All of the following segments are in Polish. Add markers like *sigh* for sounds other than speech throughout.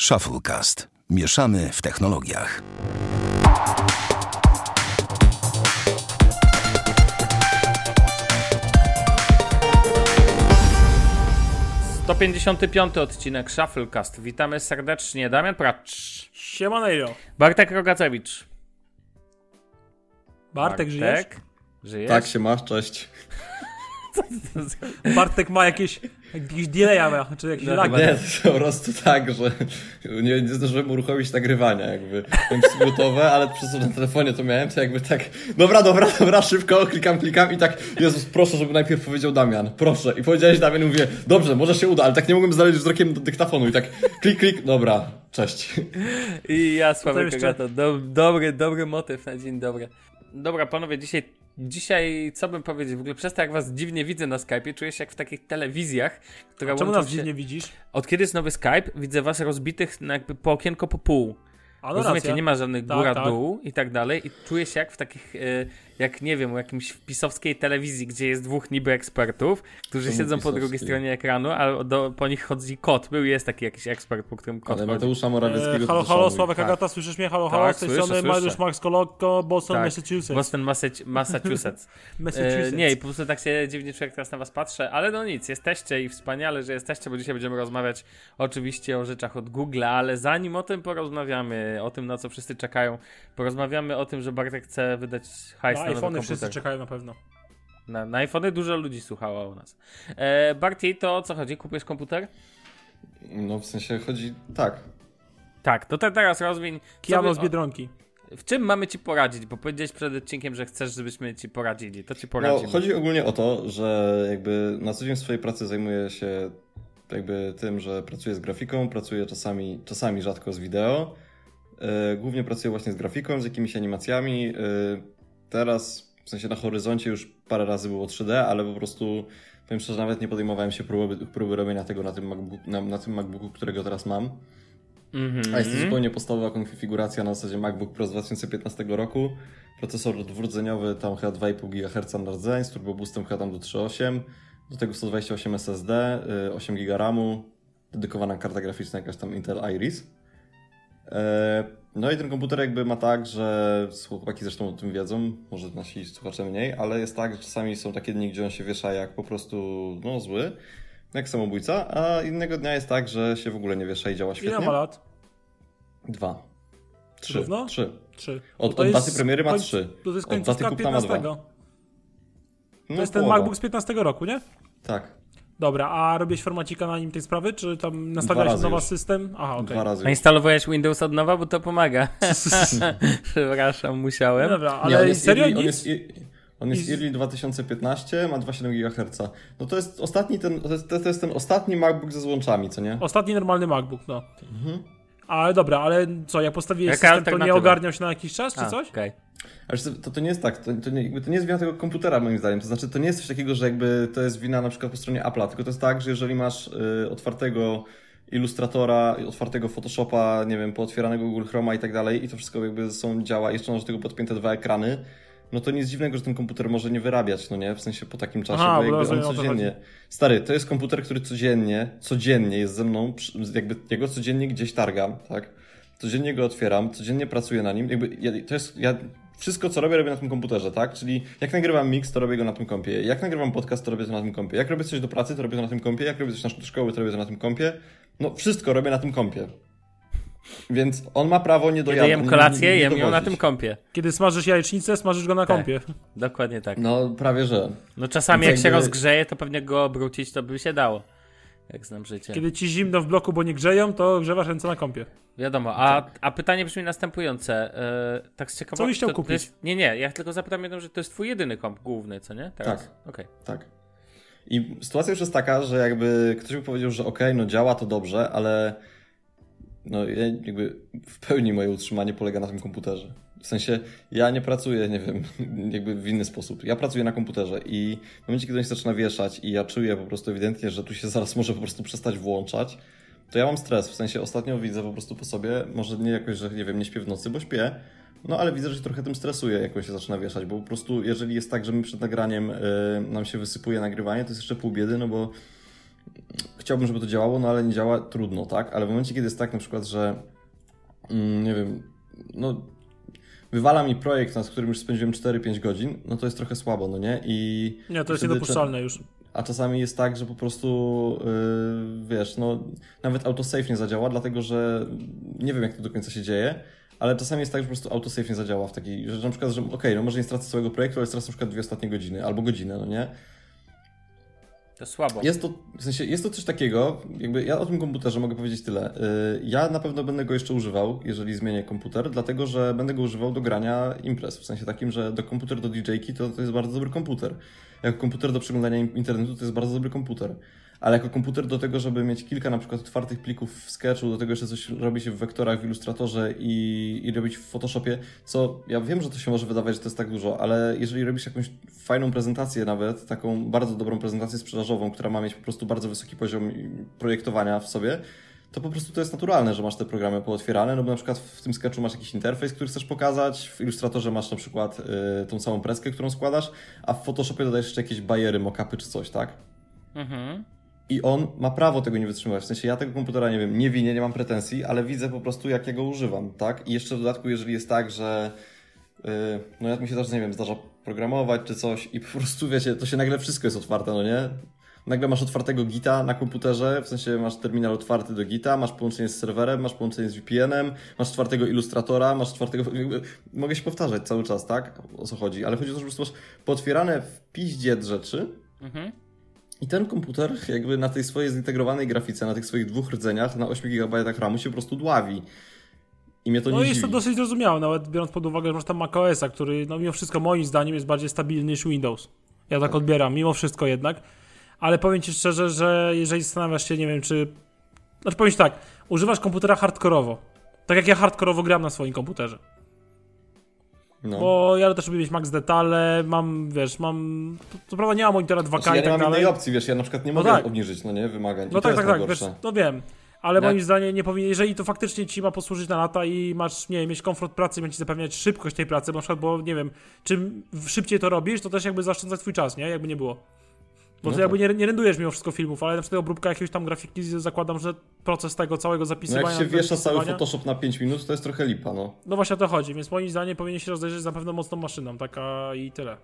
Shufflecast. Mieszamy w technologiach. To 55 odcinek Shufflecast. Witamy serdecznie. Damian Pracz. Siemanejro. Bartek Rogacewicz. Bartek, żyjesz? Żyjesz? Tak się masz, cześć. Bartek ma jakieś, jakieś delaya, czy jakieś No, chyba Nie, to po prostu tak, że nie, nie zdążyłem uruchomić nagrywania, jakby. Miałem gotowe, ale przez to na telefonie to miałem, to jakby tak, dobra, dobra, dobra, szybko, klikam, klikam i tak, Jezus, proszę, żeby najpierw powiedział Damian, proszę. I powiedziałeś Damian i mówię, dobrze, może się uda, ale tak nie mogłem znaleźć wzrokiem do dyktafonu i tak, klik, klik, dobra, cześć. I ja, Sławek jeszcze-. Do, dobry, dobry motyw na dzień dobry. Dobra, panowie, dzisiaj, dzisiaj co bym powiedział? W ogóle przez to, jak was dziwnie widzę na Skype'ie, czuję się jak w takich telewizjach, które Czemu nas się... dziwnie widzisz? Od kiedy jest nowy Skype, widzę was rozbitych na jakby po okienko po pół. A no Rozumiecie, racja. nie ma żadnych Tak, góra, tak. dół i tak dalej. I czuję się jak w takich, e, jak nie wiem, u jakimś pisowskiej telewizji, gdzie jest dwóch niby ekspertów, którzy Czemu siedzą po pisowskiej? drugiej stronie ekranu, a do, po nich chodzi kot. Był jest taki jakiś ekspert, po którym kot Ale chodzi. Mateusza Morawieckiego E, to halo, halo. Sławek tak. Agata, słyszysz mnie? Halo, halo, Tak, z tej słyszę, strony. Mariusz Max Koloko, Boston, Tak. Massachusetts. Boston, Massac- *laughs* Massachusetts. E, Massachusetts. nie, i po prostu tak się dziwnie czuję, jak teraz na was patrzę, ale no nic, jesteście i wspaniale, że jesteście, bo dzisiaj będziemy rozmawiać oczywiście o rzeczach od Google, ale zanim o tym porozmawiamy, o tym, na co wszyscy czekają, porozmawiamy o tym, że Bartek chce wydać hajs iPhony komputer. wszyscy czekają na pewno. Na, na iPhony dużo ludzi słuchało u nas. E, Barty, to o co chodzi? Kupujesz komputer? No w sensie chodzi, tak. Tak, to te, teraz rozwiń. Kiano z Biedronki. o- W czym mamy ci poradzić? Bo powiedziałeś przed odcinkiem, że chcesz, żebyśmy ci poradzili. To ci No, poradzimy. chodzi ogólnie o to, że jakby na co dzień w swojej pracy zajmuję się jakby tym, że pracuję z grafiką, pracuję czasami, czasami rzadko z wideo. Yy, głównie pracuję właśnie z grafiką, z jakimiś animacjami. Teraz, w sensie na horyzoncie już parę razy było 3D, ale po prostu powiem szczerze, nawet nie podejmowałem się próby, próby robienia tego na tym, MacBook, na, na tym MacBooku, którego teraz mam. Mhm. A jest to zupełnie podstawowa konfiguracja na zasadzie MacBook Pro z 2015 roku. Procesor dwurdzeniowy, tam chyba 2,5 GHz na rdzeń, z turbo boostem chyba tam do 3.8. Do tego 128 SSD, y, 8 GB RAMu, dedykowana karta graficzna jakaś tam Intel Iris. E, No i ten komputer jakby ma tak, że chłopaki zresztą o tym wiedzą, może nasi słuchacze mniej, ale jest tak, że czasami są takie dni, gdzie on się wiesza jak po prostu no zły, jak samobójca, a innego dnia jest tak, że się w ogóle nie wiesza i działa Ile świetnie. ma lat? Dwa. Trzy. Równo? Trzy. Trzy. Od- to od daty premiery ma koń- trzy. To jest Od daty końcówka kupna ma dwa. 15. No, To jest ten połowa. MacBook z 15 roku, nie? Tak. Dobra, a robisz formacika na nim tej sprawy, czy tam nastawiałeś razy nowa już. system? Aha, okej. Dwa razy. A już. instalowałeś Windows od nowa, bo to pomaga. *laughs* Przepraszam, musiałem. Dobra, Nie, ale on jest serio early, on jest, on jest early 2015, ma 2,7 GHz. No to jest ostatni ten, to jest, to jest ten ostatni MacBook ze złączami, co nie? Ostatni normalny MacBook, no. Mhm. Ale dobra, ale co, jak postawiłeś Jaka system, to nie ogarniał się na jakiś czas, czy A, coś? okej. Ale to, to, nie jest tak, to, to, nie, jakby to nie jest wina tego komputera moim zdaniem, to znaczy to nie jest coś takiego, że jakby to jest wina na przykład po stronie Apple'a, tylko to jest tak, że jeżeli masz y, otwartego Illustratora, otwartego Photoshopa, nie wiem, pootwieranego Google Chroma i tak dalej i to wszystko jakby są działa, jeszcze masz do tego podpięte dwa ekrany, no to nic dziwnego, że ten komputer może nie wyrabiać, no nie, w sensie po takim czasie, Aha, bo jakby on o to codziennie, stary, to jest komputer, który codziennie, codziennie jest ze mną, jakby jego codziennie gdzieś targam, tak, codziennie go otwieram, codziennie pracuję na nim, jakby ja, to jest, ja wszystko co robię, robię na tym komputerze, tak, czyli jak nagrywam mix, to robię go na tym kompie, jak nagrywam podcast, to robię to na tym kompie, jak robię coś do pracy, to robię to na tym kompie, jak robię coś do szkoły, to robię to na tym kompie, no wszystko robię na tym kompie. Więc on ma prawo nie Kiedy dojadać. jem kolację, jem ją na tym kompie. Kiedy smażysz jajecznicę, smażysz go na Tak. kompie. Dokładnie tak. No prawie że. No czasami Więc jak się jakby- rozgrzeje, to pewnie go obrócić, to by się dało. Jak znam życie. Kiedy ci zimno w bloku, bo nie grzeją, to grzewasz ręce na kompie. Wiadomo, a, a pytanie brzmi następujące. E, tak z ciekawości. Co byś chciał to, to kupić? jest, nie, nie, ja tylko zapytam jedną, że to jest twój jedyny komp główny, co nie? Teraz? Tak. Okej. Tak. I sytuacja już jest taka, że jakby ktoś by powiedział, że okej, no działa to dobrze, ale no ja jakby w pełni moje utrzymanie polega na tym komputerze. W sensie ja nie pracuję, nie wiem, *laughs* jakby w inny sposób. Ja pracuję na komputerze i w momencie, kiedy on się zaczyna wieszać i ja czuję po prostu ewidentnie, że tu się *laughs* zaraz może po prostu przestać włączać, to ja mam stres. W sensie ostatnio widzę po prostu po sobie, może nie jakoś, że nie wiem, nie śpię w nocy, bo śpię, no ale widzę, że się trochę tym stresuje, jak on się zaczyna wieszać, bo po prostu jeżeli jest tak, że my przed nagraniem y, nam się wysypuje nagrywanie, to jest jeszcze pół biedy, no bo chciałbym, żeby to działało, no ale nie działa, trudno, tak? Ale w momencie, kiedy jest tak na przykład, że mm, nie wiem, no wywala mi projekt, nad którym już spędziłem 4-5 godzin, no to jest trochę słabo, no nie? I Nie, to jest niedopuszczalne już. A czasami jest tak, że po prostu yy, wiesz, no nawet autosave nie zadziała, dlatego że nie wiem jak to do końca się dzieje, ale czasami jest tak, że po prostu autosave nie zadziała w takiej, że na przykład, że okej, okay, no może nie stracę całego projektu, ale stracę na przykład dwie ostatnie godziny albo godzinę, no nie? To słabo. Jest to, w sensie, jest to coś takiego, jakby ja o tym komputerze mogę powiedzieć tyle. Yy, ja na pewno będę go jeszcze używał, jeżeli zmienię komputer, dlatego że będę go używał do grania imprez. W sensie takim, że do komputer do DJ-ki to, to jest bardzo dobry komputer. Jako komputer do przeglądania internetu to jest bardzo dobry komputer. Ale jako komputer do tego, żeby mieć kilka na przykład otwartych plików w Sketchu, do tego jeszcze coś robi się w wektorach, w Illustratorze i, i robić w Photoshopie, co ja wiem, że to się może wydawać, że to jest tak dużo, ale jeżeli robisz jakąś fajną prezentację nawet, taką bardzo dobrą prezentację sprzedażową, która ma mieć po prostu bardzo wysoki poziom projektowania w sobie, to po prostu to jest naturalne, że masz te programy pootwierane, no bo na przykład w tym sketchu masz jakiś interfejs, który chcesz pokazać, w Illustratorze masz na przykład y, tą samą preskę, którą składasz, a w Photoshopie dodajesz jeszcze jakieś bajery, mockupy czy coś, tak? Mhm. I on ma prawo tego nie wytrzymywać. W sensie ja tego komputera nie wiem, nie winię, nie mam pretensji, ale widzę po prostu, jak ja go używam, tak? I jeszcze w dodatku, jeżeli jest tak, że yy, no jak mi się też, nie wiem, zdarza programować czy coś i po prostu, *laughs* wiecie, to się nagle wszystko jest otwarte, no nie? Nagle masz otwartego Gita na komputerze, w sensie masz terminal otwarty do Gita, masz połączenie z serwerem, masz połączenie z VPN-em, masz czwartego ilustratora, masz czwartego. Mogę się powtarzać cały czas, tak? O co chodzi, ale chodzi o to, że po prostu masz pootwierane w piździe rzeczy. Mhm. I ten komputer, jakby na tej swojej zintegrowanej grafice, na tych swoich dwóch rdzeniach, na 8 GB RAMu się po prostu dławi. I mnie to no nie jest dziwi. to dosyć zrozumiałe, nawet biorąc pod uwagę, że masz tam macOSa, który no mimo wszystko moim zdaniem jest bardziej stabilny niż Windows. Ja tak odbieram, mimo wszystko jednak. Ale powiem Ci szczerze, że jeżeli zastanawiasz się, nie wiem, czy... Znaczy powiem Ci tak, używasz komputera hardkorowo. Tak jak ja hardkorowo gram na swoim komputerze. No. Bo ja też lubię mieć max detale, mam, wiesz, mam... To, to prawda nie mam monitora 2K Znaczy, ja i nie tak mam dalej. innej opcji, wiesz, ja na przykład nie No mogę tak. obniżyć, no nie, wymagań. I No to tak, jest tak, tak, wiesz, no wiem. Ale Tak. moim zdaniem nie powinien, jeżeli to faktycznie ci ma posłużyć na lata i masz, nie wiem, mieć komfort pracy, będzie ci zapewniać szybkość tej pracy, bo na przykład, bo nie wiem, czym szybciej to robisz, to też jakby zaoszczędzać twój czas, nie? Jakby nie było. Bo No ty jakby tak. nie, nie rendujesz mimo wszystko filmów, ale na przykład obróbka jakiegoś tam grafiki zakładam, że proces tego całego No zapisywania... jak się wiesza cały Photoshop na 5 minut, to jest trochę lipa, no. No właśnie o to chodzi, więc moim zdaniem powinien się rozejrzeć na pewno mocną maszyną, taka i tyle.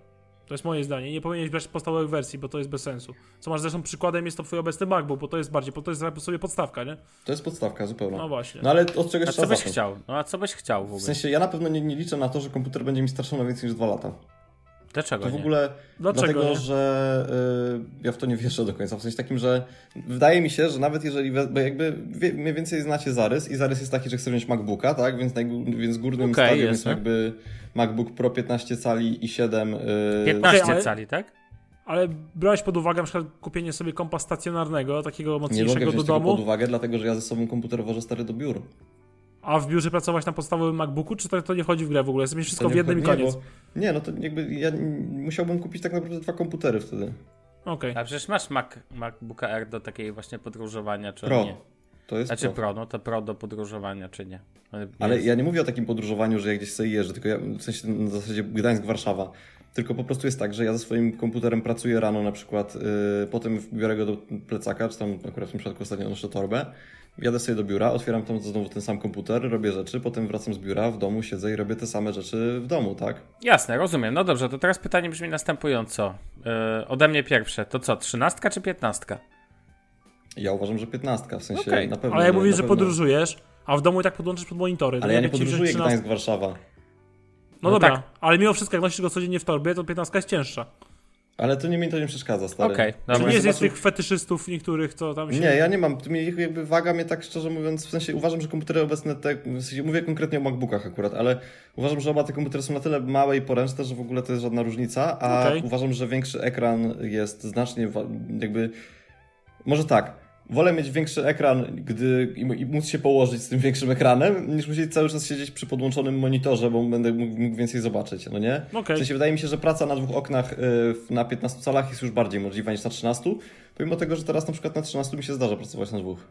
To jest moje zdanie. Nie powinieneś brać podstawowych wersji, bo to jest bez sensu. Co masz zresztą przykładem jest to twój obecny MacBook, bo to jest bardziej, bo to jest sobie podstawka, nie? To jest podstawka zupełna. No właśnie. No ale od czegoś A trzeba co byś zacząć. chciał? No a co byś chciał w ogóle? W sensie ja na pewno nie, nie liczę na to, że komputer będzie mi starszał na więcej niż 2 lata. Dlaczego To w nie? ogóle Dlaczego dlatego, nie? że y, ja w to nie wierzę do końca. W sensie takim, że wydaje mi się, że nawet jeżeli, bo jakby wie, mniej więcej znacie zarys i zarys jest taki, że chcę wziąć MacBooka, tak? Więc, najgó- więc górnym Okej, stadium jest, jest jakby MacBook Pro 15 cali i 7. Y, 15 Okej, ale- cali, tak? Ale brałeś pod uwagę na przykład kupienie sobie kompa stacjonarnego, takiego nie mogę mocniejszego do domu, pod uwagę, dlatego że ja ze sobą komputer wożę stary do biur. A w biurze pracować na podstawowym MacBooku, czy to, to nie wchodzi w grę w ogóle? Mieć wszystko w jednym i koniec. Nie, bo, nie, no to jakby ja musiałbym kupić tak naprawdę dwa komputery wtedy. Okej. A przecież masz Mac, MacBooka R do takiej właśnie podróżowania, czy Pro. nie? To jest Znaczy pro. Pro, no to Pro do podróżowania, czy nie? Ale jest. ja nie mówię o takim podróżowaniu, że ja gdzieś sobie jeżdżę, tylko ja, w sensie na zasadzie Gdańsk-Warszawa. Tylko po prostu jest tak, że ja ze swoim komputerem pracuję rano na przykład, yy, potem biorę go do plecaka, czy tam akurat w tym przypadku ostatnio noszę torbę, jadę sobie do biura, otwieram tam znowu ten sam komputer, robię rzeczy, potem wracam z biura, w domu siedzę i robię te same rzeczy w domu, tak? Jasne, rozumiem. No dobrze, to teraz pytanie brzmi następująco. Yy, ode mnie pierwsze. To co, trzynastka czy piętnastka? Ja uważam, że 15, w sensie Okej. na pewno. Ale jak mówisz, że pewno- podróżujesz, a w domu i tak podłączysz pod monitory. to Ale ja nie podróżuję 13 Gdańsk-Warszawa. No, No dobra, tak. ale mimo wszystko, jak nosisz go codziennie w torbie, to 15 jest cięższa. Ale to nie mi to nie przeszkadza, stary. Okej, Czy nie jest, jest zobaczył- tych fetyszystów niektórych, co tam się... Nie, ja nie mam. Tu mnie jakby waga mnie tak szczerze mówiąc, w sensie uważam, że komputery obecne, te, w sensie mówię konkretnie o MacBookach akurat, ale uważam, że oba te komputery są na tyle małe i poręczne, że w ogóle to jest żadna różnica, a Okej. uważam, że większy ekran jest znacznie jakby. Może tak. Wolę mieć większy ekran, gdy i, i móc się położyć z tym większym ekranem, niż musieć cały czas siedzieć przy podłączonym monitorze, bo będę mógł, mógł więcej zobaczyć, no nie? Okej. W sensie wydaje mi się, że praca na dwóch oknach y, na 15 calach jest już bardziej możliwa niż na 13, pomimo tego, że teraz na przykład na 13 mi się zdarza pracować na dwóch.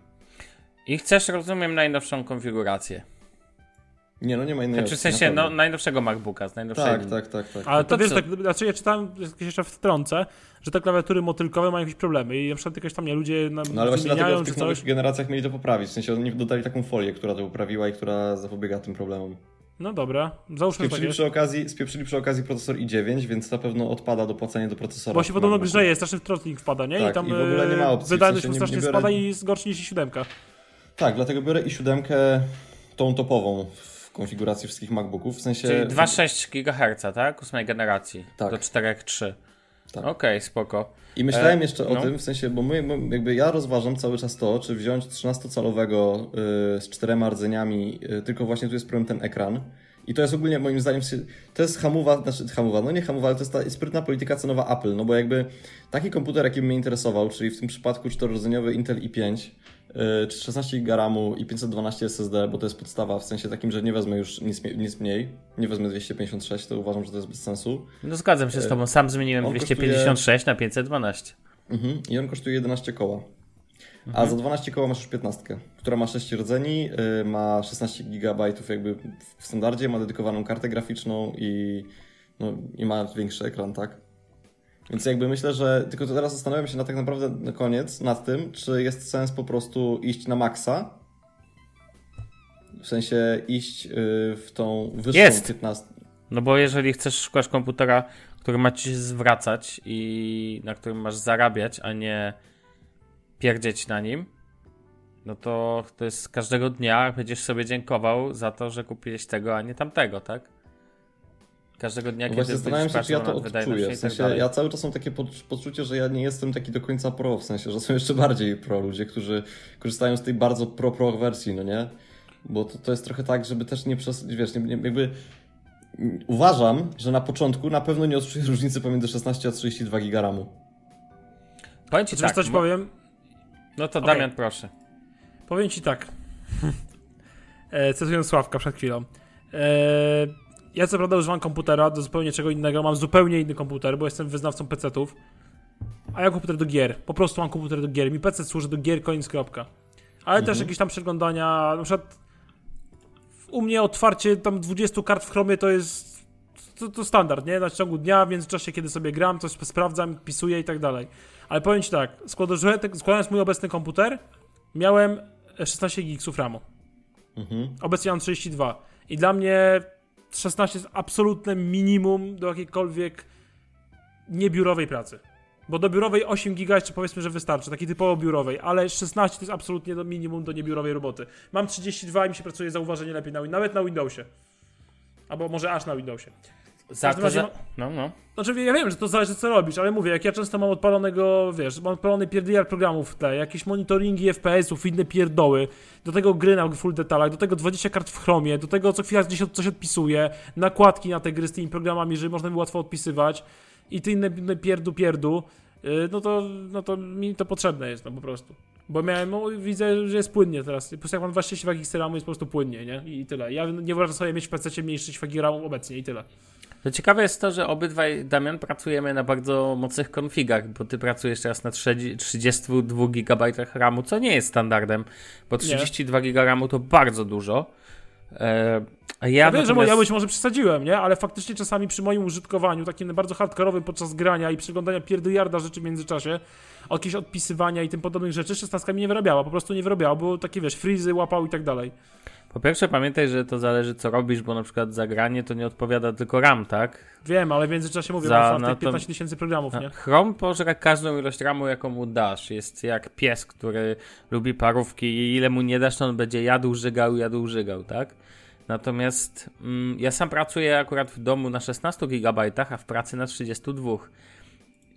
I chcesz, rozumiem, najnowszą konfigurację. Nie, no nie ma innej Znaczy w opcji, sensie no, najnowszego MacBooka, z najnowszej Tak, tak, tak, tak. Ale to, to wiesz, tak, znaczy ja czytałem, jeszcze wtrącę, że te klawiatury motylkowe mają jakieś problemy i na przykład jakieś tam nie ludzie na, No ale właśnie dlatego w tych nowych coś. generacjach mieli to poprawić. W sensie oni dodali taką folię, która to poprawiła i która zapobiega tym problemom. No dobra, załóżmy, tak Spieprzyli przy, okazji, spieprzyli przy okazji procesor i9, więc na pewno odpada dopłacenie do procesora. Bo się podobno grzeje, straszny throttling wpada, nie? Tak, I tam i w ogóle nie ma opcji, w wydajność sensie mu nie- strasznie nie biorę- spada i jest gorszy niż i siódemka. Tak, dlatego biorę i7 tą topową w konfiguracji wszystkich MacBooków. W sensie. Czyli 2,6 GHz, tak? Ósmej generacji. Tak. Do 4,3. Tak. Okej, spoko. I myślałem E, jeszcze o no. tym, w sensie, bo my, jakby ja rozważam cały czas to, czy wziąć 13-calowego y, z czterema rdzeniami, y, tylko właśnie tu jest problem ten ekran. I to jest ogólnie moim zdaniem, to jest hamuwa, znaczy hamuwa, no nie hamuwa, ale to jest ta sprytna polityka cenowa Apple, no bo jakby taki komputer, jaki mnie interesował, czyli w tym przypadku czterordzeniowy Intel i5, y, czy 16 GB RAMu i 512 SSD, bo to jest podstawa w sensie takim, że nie wezmę już nic, nic mniej, nie wezmę 256, to uważam, że to jest bez sensu. No zgadzam się z tobą, sam zmieniłem on 256 na 512. Mhm. I on kosztuje 11 koła. A za 12 koła masz już 15, która ma 6 rdzeni, y, ma 16 GB jakby w standardzie, ma dedykowaną kartę graficzną i, no, i ma większy ekran, tak? Więc jakby myślę, że tylko teraz zastanawiam się na tak naprawdę na koniec nad tym, czy jest sens po prostu iść na maksa, w sensie iść y, w tą wyższą Jest. 15. No bo jeżeli chcesz szukać komputera, który ma ci się zwracać i na którym masz zarabiać, a nie pierdzieć na nim, no to to jest każdego dnia będziesz sobie dziękował za to, że kupiłeś tego, a nie tamtego, tak? Każdego dnia, No kiedy właśnie zastanawiam się, czy ja to odczuję. W tak sensie, dalej. ja cały czas mam takie poczu- poczucie, że ja nie jestem taki do końca pro, w sensie, że są jeszcze bardziej pro ludzie, którzy korzystają z tej bardzo pro-pro wersji, no nie? Bo to, to jest trochę tak, żeby też nie przez, wiesz, nie, nie, jakby uważam, że na początku na pewno nie odczuję różnicy pomiędzy 16 a 32 giga RAMu. Powiem ci tak, coś bo- powiem? no to Okej. Damian proszę. Powiem ci tak. *laughs* e, cytując Sławka przed chwilą. E, ja co prawda używam komputera do zupełnie czego innego, mam zupełnie inny komputer, bo jestem wyznawcą PC-ów. A ja komputer do gier. Po prostu mam komputer do gier. Mi PC służy do gier, koniec, kropka. Ale też jakieś tam przeglądania, na przykład u mnie otwarcie tam 20 kart w Chromie to jest to, to standard, nie? Na ciągu dnia, w międzyczasie kiedy sobie gram, coś sprawdzam, pisuję i tak dalej. Ale powiem ci tak, składając, składając mój obecny komputer, miałem 16 GB RAMu. Mhm. Obecnie mam 32. I dla mnie 16 jest absolutne minimum do jakiejkolwiek niebiurowej pracy. Bo do biurowej 8 giga jeszcze powiedzmy, że wystarczy, takiej typowo biurowej, ale 16 to jest absolutnie do minimum do niebiurowej roboty. Mam 32 i mi się pracuje zauważenie lepiej na, nawet na Windowsie. Albo może aż na Windowsie. Za każdym to, razie No, no. Znaczy ja wiem, że to zależy co robisz, ale mówię, jak ja często mam odpalonego, wiesz, mam odpalony pierdyliard programów w tle, jakieś monitoringi FPS-ów, inne pierdoły, do tego gry na full detalach, do tego 20 kart w chromie, do tego co chwila gdzieś coś odpisuje, nakładki na te gry z tymi programami, żeby można było łatwo odpisywać i ty inne, inne pierdu pierdu, yy, no to, no to mi to potrzebne jest, no po prostu. Bo miałem, no, widzę, że jest płynnie teraz. Po prostu jak mam 22 GB RAM jest po prostu płynnie, nie? I tyle. Ja nie wyobrażam sobie mieć w PC 22 RAM obecnie i tyle. To ciekawe jest to, że obydwaj, Damian, pracujemy na bardzo mocnych konfigach, bo ty pracujesz teraz na 30 32 GB RAMu, co nie jest standardem, bo 32 GB RAMu to bardzo dużo. E, ja Ja wiem, że natomiast- ja być może przesadziłem, nie? Ale faktycznie czasami przy moim użytkowaniu, takim bardzo hardkorowym podczas grania i przeglądania pierdyliarda rzeczy w międzyczasie, jakieś odpisywania i tym podobnych rzeczy, 16 mi nie wyrabiała, po prostu nie wyrabiała, bo takie wiesz, frizy łapał i tak dalej. Po pierwsze pamiętaj, że to zależy co robisz, bo na przykład zagranie to nie odpowiada tylko RAM, tak? Wiem, ale w międzyczasie mówię, Za- mam no no, to- 15 tysięcy programów, nie? Chrome pożera każdą ilość RAMu, jaką mu dasz. Jest jak pies, który lubi parówki i ile mu nie dasz, to on będzie jadł, żygał, jadł, żygał, tak? Natomiast mm, ja sam pracuję akurat w domu na 16 GB, a w pracy na 32.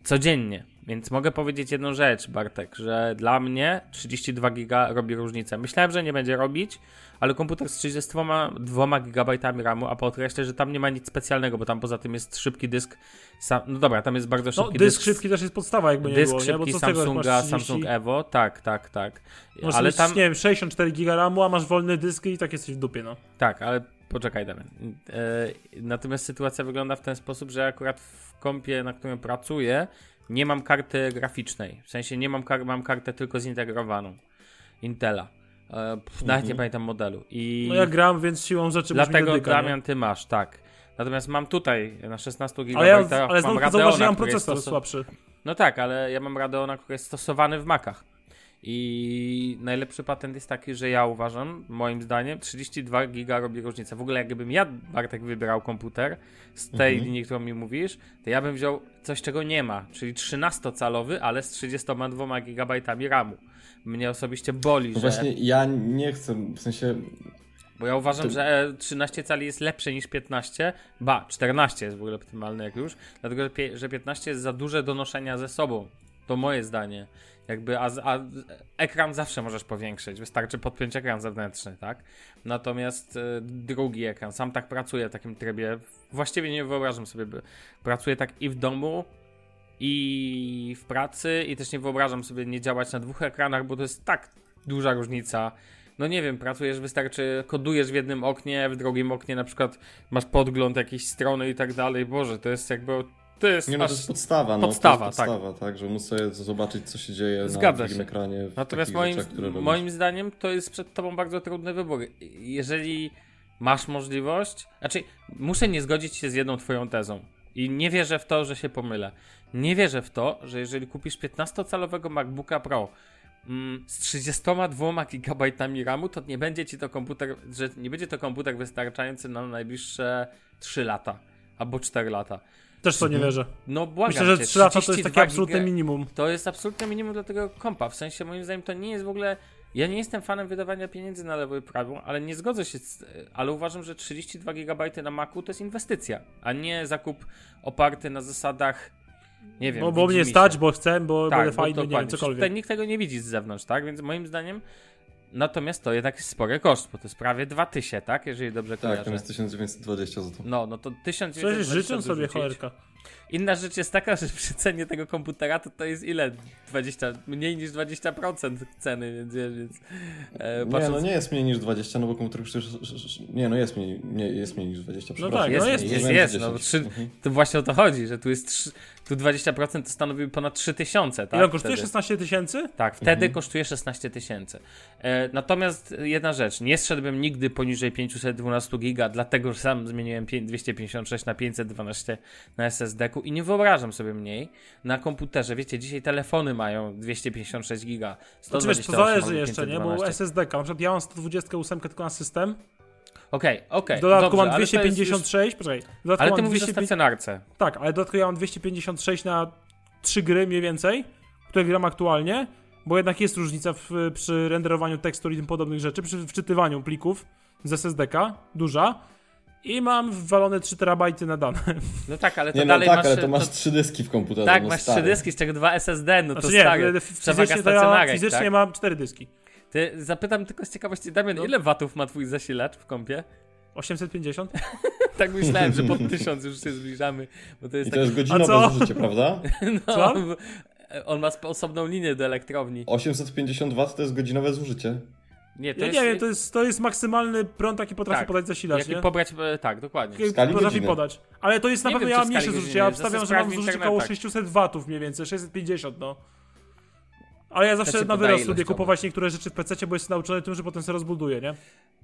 Codziennie. Więc mogę powiedzieć jedną rzecz, Bartek, że dla mnie 32 giga robi różnicę. Myślałem, że nie będzie robić, ale komputer z 32 GB RAMu, a podkreślę, że tam nie ma nic specjalnego, bo tam poza tym jest szybki dysk. Sam, no dobra, tam jest bardzo No, szybki dysk dysk. szybki też jest podstawa, jakby nie dysk było, nie? Bo szybki jak Samsunga, masz 30, Samsung Evo, tak, tak, tak. Możesz ale mieć, tam, nie wiem, 64 giga RAMu, a masz wolny dysk i tak jesteś w dupie, no. tak, ale poczekaj, Damian. E, natomiast sytuacja wygląda w ten sposób, że akurat w kompie, na którym pracuję, nie mam karty graficznej. W sensie nie mam, kar- mam kartę tylko zintegrowaną. Intela. E, pff, Nawet nie pamiętam modelu. I No ja gram, więc siłą rzeczy dlatego dotyka, Damian, nie? ty masz, tak. Natomiast mam tutaj na 16 GB Ale, ja, ale Radeona, mam jest procesor słabszy. No tak, ale ja mam Radeona, który jest stosowany w Macach. I najlepszy patent jest taki, że ja uważam, moim zdaniem, 32 giga robi różnicę. W ogóle jakbym ja, Bartek, wybierał komputer z tej Mhm. linii, którą mi mówisz, to ja bym wziął coś, czego nie ma, czyli 13-calowy, ale z 32 GB RAMu. Mnie osobiście boli, No że... właśnie ja nie chcę, w sensie Bo ja uważam, To- że e, 13 cali jest lepsze niż 15. Ba, 14 jest w ogóle optymalne jak już. Dlatego, że 15 jest za duże do noszenia ze sobą. To moje zdanie. Jakby, a, a ekran zawsze możesz powiększyć. Wystarczy podpiąć ekran zewnętrzny, tak? Natomiast e, drugi ekran, sam tak pracuję w takim trybie. Właściwie nie wyobrażam sobie, by pracuję tak i w domu, i w pracy, i też nie wyobrażam sobie nie działać na dwóch ekranach, bo to jest tak duża różnica. No nie wiem, pracujesz, wystarczy, kodujesz w jednym oknie, w drugim oknie na przykład masz podgląd jakiejś strony i tak dalej. Boże, to jest jakby. To jest. Nie no, to jest podstawa, no. podstawa, to jest podstawa, tak. że móc sobie zobaczyć, co się dzieje Zgadza na drugim ekranie. Natomiast moim, rzeczach, moim zdaniem to jest przed tobą bardzo trudny wybór. Jeżeli masz możliwość, znaczy muszę nie zgodzić się z jedną twoją tezą i nie wierzę w to, że się pomylę. Nie wierzę w to, że jeżeli kupisz 15-calowego MacBooka Pro mm, z 32 GB RAMu, to nie będzie ci to komputer, że nie będzie to komputer wystarczający na najbliższe 3 lata albo 4 lata. Też to nie wierzę. No błagam Myślę, że cię, 3 lata to jest 32 takie absolutne minimum. to jest absolutne minimum dla tego kompa. W sensie, moim zdaniem, to nie jest w ogóle. Ja nie jestem fanem wydawania pieniędzy na lewo i prawo, ale nie zgodzę się z. Ale uważam, że 32 GB na Macu to jest inwestycja, a nie zakup oparty na zasadach. Nie wiem. No bo mnie stać, bo chcę, bo tak, będę bo fajny, nie wiem, cokolwiek. Tutaj nikt tego nie widzi z zewnątrz, tak? Więc moim zdaniem. Natomiast to jednak jest spory koszt, bo to jest prawie 2000, tak? Jeżeli dobrze Tak, kojarzę. tam jest 1920 za to. No, no to 1900 Przecież życzę sobie cholerka. Inna rzecz jest taka, że przy cenie tego komputera to to jest ile? 20, mniej niż 20% ceny, więc, więc e, Nie, patrząc, no nie jest mniej niż 20, no bo komputer sz- Nie, no jest mniej, nie, jest mniej niż 20, No tak, jest, no jest, jest jest, jest, no, bo 10. trzy, Mhm. to właśnie o to chodzi, że tu jest trzy, tu 20% to stanowi ponad 3000, tak? Ile on kosztuje? wtedy. 16 tysięcy? Tak, wtedy kosztuje 16 tysięcy. E, natomiast jedna rzecz, nie zszedłbym nigdy poniżej 512 giga, dlatego że sam zmieniłem pię- 256 na 512 na SSD-ku i nie wyobrażam sobie mniej na komputerze. Wiecie, dzisiaj telefony mają 256 giga, Znaczy wiesz, to 128 zależy jeszcze, nie? 512. Bo SSD-ka, na przykład ja mam 128 tylko na system, Okej, okej. w dodatku dobrze, mam ale to jest 256, poczekaj, w dodatku Już, ale ty mam mówisz o 250 stacjonarce. Tak, ale dodatkowo ja mam 256 na 3 gry mniej więcej, które gram aktualnie, bo jednak jest różnica w, przy renderowaniu tekstur i tym podobnych rzeczy, przy wczytywaniu plików z SSD-ka, duża. I mam wwalone 3 terabajty na dane. *laughs* No tak, ale to Nie, no dalej tak, masz... ale to masz trzy dyski w komputerze, tak, no masz stary. trzy dyski, z czego dwa SSD, no to Znaczy nie, stary. fizycznie, to ja stacjonarek, fizycznie tak? mam 4 dyski. Ty, zapytam tylko z ciekawości, Damian, No. ile watów ma twój zasilacz w kompie? 850? *laughs* Tak myślałem, że pod *laughs* tysiąc już się zbliżamy, bo to jest I to tak... jest A godzinowe co? zużycie, prawda? *laughs* No, Co? on ma osobną linię do elektrowni. 850 W to jest godzinowe zużycie. Nie, to Ja jest... nie wiem, to jest, to jest maksymalny prąd, jaki potrafi Tak. podać zasilacz, Jaki nie? pobrać... e, Tak, dokładnie. W skali potrafi godziny. podać. Ale to jest na Nie pewno, wiem, ja mam w mniejsze zużycie. Ja obstawiam, że mam w zużycie około 600 watów mniej więcej, 650 no. Ale ja zawsze ci na wyrost lubię kupować niektóre rzeczy w PC, bo jestem nauczony tym, że potem sobie rozbuduję, nie?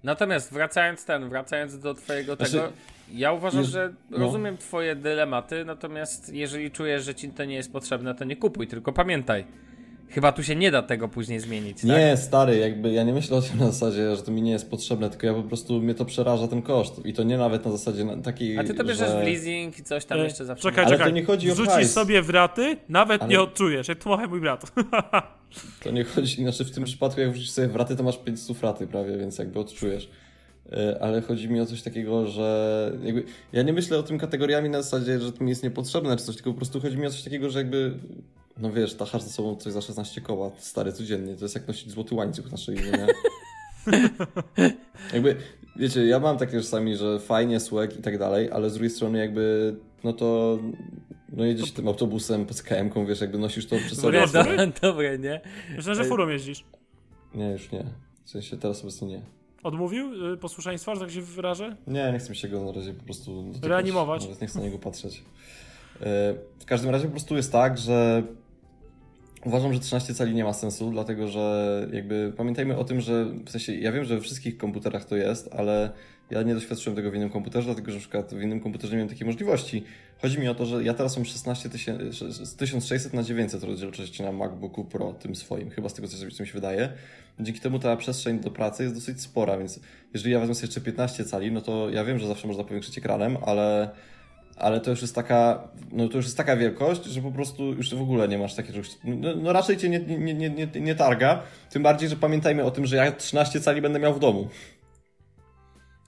Natomiast wracając ten, wracając do twojego Znaczy, tego, ja uważam, jest- że no. rozumiem twoje dylematy, natomiast jeżeli czujesz, że ci to nie jest potrzebne, to nie kupuj, tylko pamiętaj. Chyba tu się nie da tego później zmienić, tak? Nie, stary, jakby ja nie myślę o tym na zasadzie, że to mi nie jest potrzebne, tylko ja po prostu, mnie to przeraża ten koszt. I to nie nawet na zasadzie na- takiej, A ty to bierzesz że... w leasing i coś tam E, jeszcze zawsze. Czekaj, Ale czekaj. to nie chodzi o Wrzucisz hajs. sobie w raty, nawet Ale- nie odczujesz. Jak to mówi mój brat. To nie chodzi, znaczy w tym przypadku jak wrzucisz sobie w raty, to masz 500 raty prawie, więc jakby odczujesz. E, Ale chodzi mi o coś takiego, że jakby ja nie myślę o tym kategoriami na zasadzie, że to mi jest niepotrzebne czy coś, tylko po prostu chodzi mi o coś takiego, że jakby no wiesz, tachasz ze sobą coś za 16 koła, stary, codziennie. To jest jak nosić złoty łańcuch na szyi, nie? *laughs* jakby, wiecie, ja mam takie czasami, że fajnie, słek i tak dalej, ale z drugiej strony jakby, no to no jedziesz tym autobusem, PCKM-ką, wiesz, jakby nosisz to przy sobie. nie, do, Dobry? dobre, *laughs* nie? Myślę, że furą jeździsz. Nie, już nie. W sensie teraz obecnie nie. Odmówił y, posłuszeństwa, że tak się wyrażę? Nie, nie chcę mi się go na razie po prostu. Reanimować. Nawet nie chcę na niego patrzeć. W każdym razie po prostu jest tak, że Uważam, że 13 cali nie ma sensu, dlatego że jakby pamiętajmy o tym, że w sensie ja wiem, że we wszystkich komputerach to jest, ale ja nie doświadczyłem tego w innym komputerze, dlatego że na przykład w innym komputerze nie miałem takiej możliwości. Chodzi mi o to, że ja teraz mam 16 tysięcy, z 1600 na 900 rozdzielczości na MacBooku Pro, tym swoim, chyba z tego co mi się wydaje. Dzięki temu ta przestrzeń do pracy jest dosyć spora, więc jeżeli ja wezmę sobie jeszcze 15 cali, no to ja wiem, że zawsze można powiększyć ekranem, ale ale to już jest taka, no to już jest taka wielkość, że po prostu już w ogóle nie masz takiego no, no raczej cię nie, nie, nie, nie, nie targa, tym bardziej, że pamiętajmy o tym, że ja 13 cali będę miał w domu.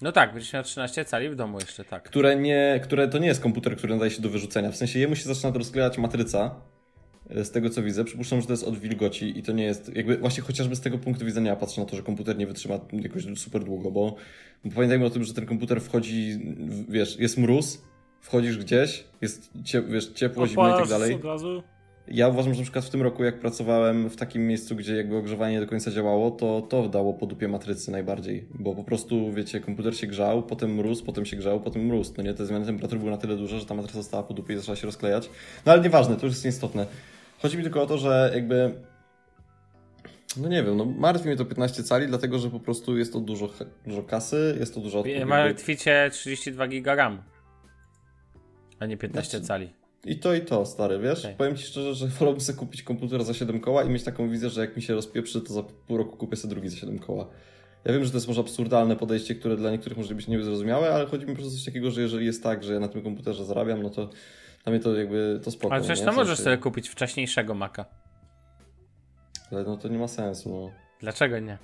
No tak, będziesz miał 13 cali w domu jeszcze, tak. Które, nie, które to nie jest komputer, który nadaje się do wyrzucenia. W sensie jemu się zaczyna rozklejać matryca, e, z tego co widzę. Przypuszczam, że to jest od wilgoci i to nie jest, jakby właśnie chociażby z tego punktu widzenia ja patrzę na to, że komputer nie wytrzyma jakoś super długo, bo, bo pamiętajmy o tym, że ten komputer wchodzi, wiesz, jest mróz, wchodzisz gdzieś, jest ciep, wiesz, ciepło, zimno i tak dalej. Od razu. Ja uważam, że na przykład w tym roku, jak pracowałem w takim miejscu, gdzie jakby ogrzewanie nie do końca działało, to to dało po dupie matrycy najbardziej, bo po prostu, wiecie, komputer się grzał, potem mróz, potem się grzał, potem mróz, no nie, te zmiany temperatury były na tyle duże, że ta matryca została po dupie i zaczęła się rozklejać. No ale nieważne, to już jest nieistotne. Chodzi mi tylko o to, że jakby no nie wiem, no martwi mnie to 15 cali, dlatego że po prostu jest to dużo, dużo kasy, jest to dużo... Martwicie 32 giga RAM, a nie 15 znaczy, cali. I to i to, stary, wiesz? Okay. Powiem ci szczerze, że *laughs* wolałbym sobie kupić komputer za 7 koła i mieć taką wizję, że jak mi się rozpieprzy, to za pół roku kupię sobie drugi za 7 koła. Ja wiem, że to jest może absurdalne podejście, które dla niektórych może być niezrozumiałe, ale chodzi mi po prostu coś takiego, że jeżeli jest tak, że ja na tym komputerze zarabiam, no to dla mnie to jakby to spoko. Ale przecież to możesz sobie kupić wcześniejszego Maca. Ale no to nie ma sensu, no. Dlaczego nie?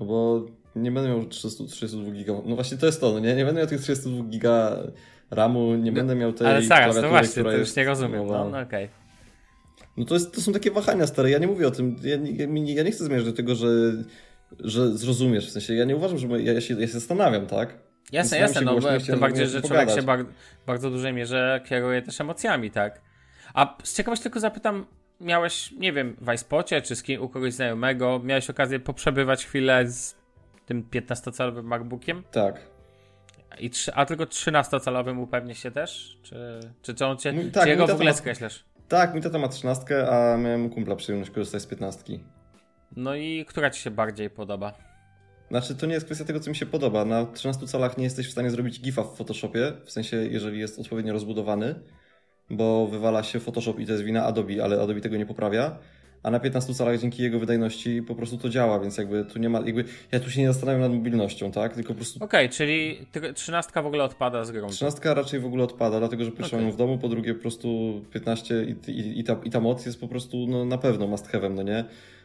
No bo nie będę miał 300, 32 giga. No właśnie to jest to, no nie? Nie będę miał tych 32 giga RAMu, nie no, będę miał tej Ale zaraz, no właśnie, to już nie rozumiem. No, no okej. Okay. No to, jest, to są takie wahania stare, ja nie mówię o tym, ja, ja, ja nie chcę zmierzać do tego, że, że zrozumiesz, w sensie ja nie uważam, że ja, ja, się, ja się zastanawiam, tak? Jasne, jasne, no tym bardziej, że człowiek się bardzo, bardzo dużej mierze kieruje też emocjami, tak? A z ciekawości tylko zapytam, miałeś, nie wiem, w iSpocie czy z kim, u kogoś znajomego, miałeś okazję poprzebywać chwilę z tym 15-calowym MacBookiem? Tak. I trzy, a tylko 13-calowym upewnisz się też? Czy, czy, czy, on cię, tak, czy jego w ogóle ma, skreślasz? Tak, mój tata ma 13, a miałem kumpla przyjemność korzystać z 15. No i która ci się bardziej podoba? Znaczy, to nie jest kwestia tego, co mi się podoba. Na 13 calach nie jesteś w stanie zrobić GIFa w Photoshopie, w sensie, jeżeli jest odpowiednio rozbudowany, bo wywala się Photoshop i to jest wina Adobe, ale Adobe tego nie poprawia a na 15 calach dzięki jego wydajności po prostu to działa, więc jakby tu nie ma, jakby ja tu się nie zastanawiam nad mobilnością, tak? Tylko po prostu... Okej, okay, czyli 13 w ogóle odpada z grą. 13 raczej w ogóle odpada, dlatego że pierwsze okay. mam w domu, po drugie po prostu 15 i, i, i, ta, i ta moc jest po prostu no, na pewno must have'em, no nie?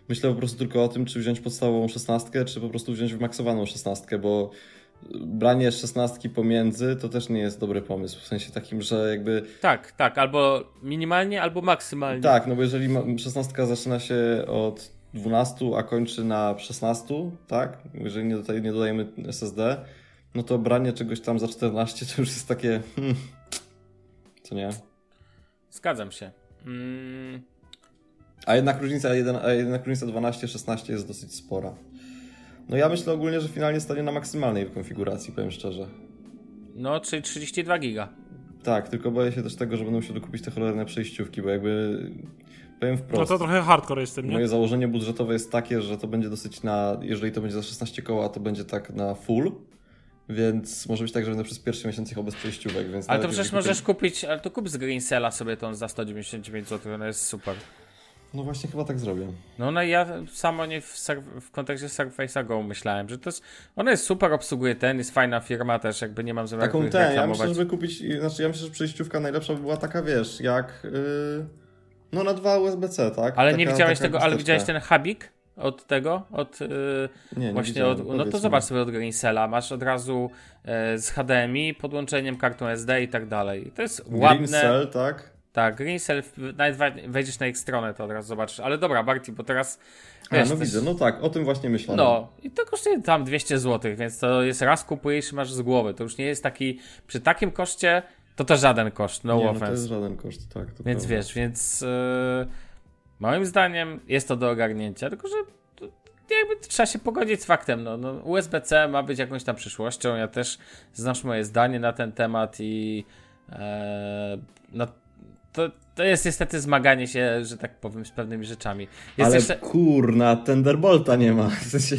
Myślę po prostu tylko o tym, czy wziąć podstawową 16, czy po prostu wziąć wymaksowaną 16, bo branie szesnastki pomiędzy to też nie jest dobry pomysł. W sensie takim, że jakby. Tak, tak, albo minimalnie, albo maksymalnie. Tak, no bo jeżeli szesnastka zaczyna się od 12, a kończy na 16, tak? Jeżeli nie, tutaj nie dodajemy SSD, no to branie czegoś tam za 14 to już jest takie. Hmm, co nie? Zgadzam się. Mm. A jednak różnica, a jednak różnica 12-16 jest dosyć spora. No ja myślę ogólnie, że finalnie stanie na maksymalnej konfiguracji, powiem szczerze. No, czyli 32 giga. Tak, tylko boję się też tego, że będę musiał dokupić te cholerne przejściówki, bo jakby powiem wprost. No to trochę hardcore jest tym, nie? Moje założenie budżetowe jest takie, że to będzie dosyć na, jeżeli to będzie za 16 koła, to będzie tak na full. Więc może być tak, że będę przez pierwszy miesiąc jechał bez przejściówek, więc... Ale to przecież możesz kupić, ale to kup z Greensela sobie tą za 199 zł, ona jest super. No właśnie chyba tak zrobię. No, no ja samo nie w, w kontekście Surface'a Go myślałem, że to jest, ona jest super, obsługuje ten, jest fajna firma też, jakby nie mam zamiaru Taką ten, ja myślę, żeby kupić, znaczy ja myślę, że przejściówka najlepsza by była taka, wiesz, jak yy, no na dwa USB-C, tak? Ale taka, nie widziałeś tego, ale widziałeś ten hubik? od tego, od yy, nie, nie właśnie od, no to zobacz sobie od Greensela, masz od razu yy, z HDMI, podłączeniem kartą SD i tak dalej. To jest ładne. Green tak? Tak, Greenself, nawet wejdziesz na ich stronę, to od razu zobaczysz. Ale dobra, Barty, bo teraz. Wiesz, A, no widzę, no tak, o tym właśnie myślałem. No, i to kosztuje tam 200 zł, więc to jest raz kupujesz i masz z głowy. To już nie jest taki. Przy takim koszcie to też żaden koszt, no nie, offense. No to jest żaden koszt, tak. więc prawda. wiesz, więc. Yy, moim zdaniem jest to do ogarnięcia, tylko że jakby trzeba się pogodzić z faktem. No, no, USB-C ma być jakąś tam przyszłością. Ja też znasz moje zdanie na ten temat i. E, no, to to jest niestety zmaganie się, że tak powiem, z pewnymi rzeczami. Jest Ale jeszcze... kurna, Thunderbolta nie ma. W sensie...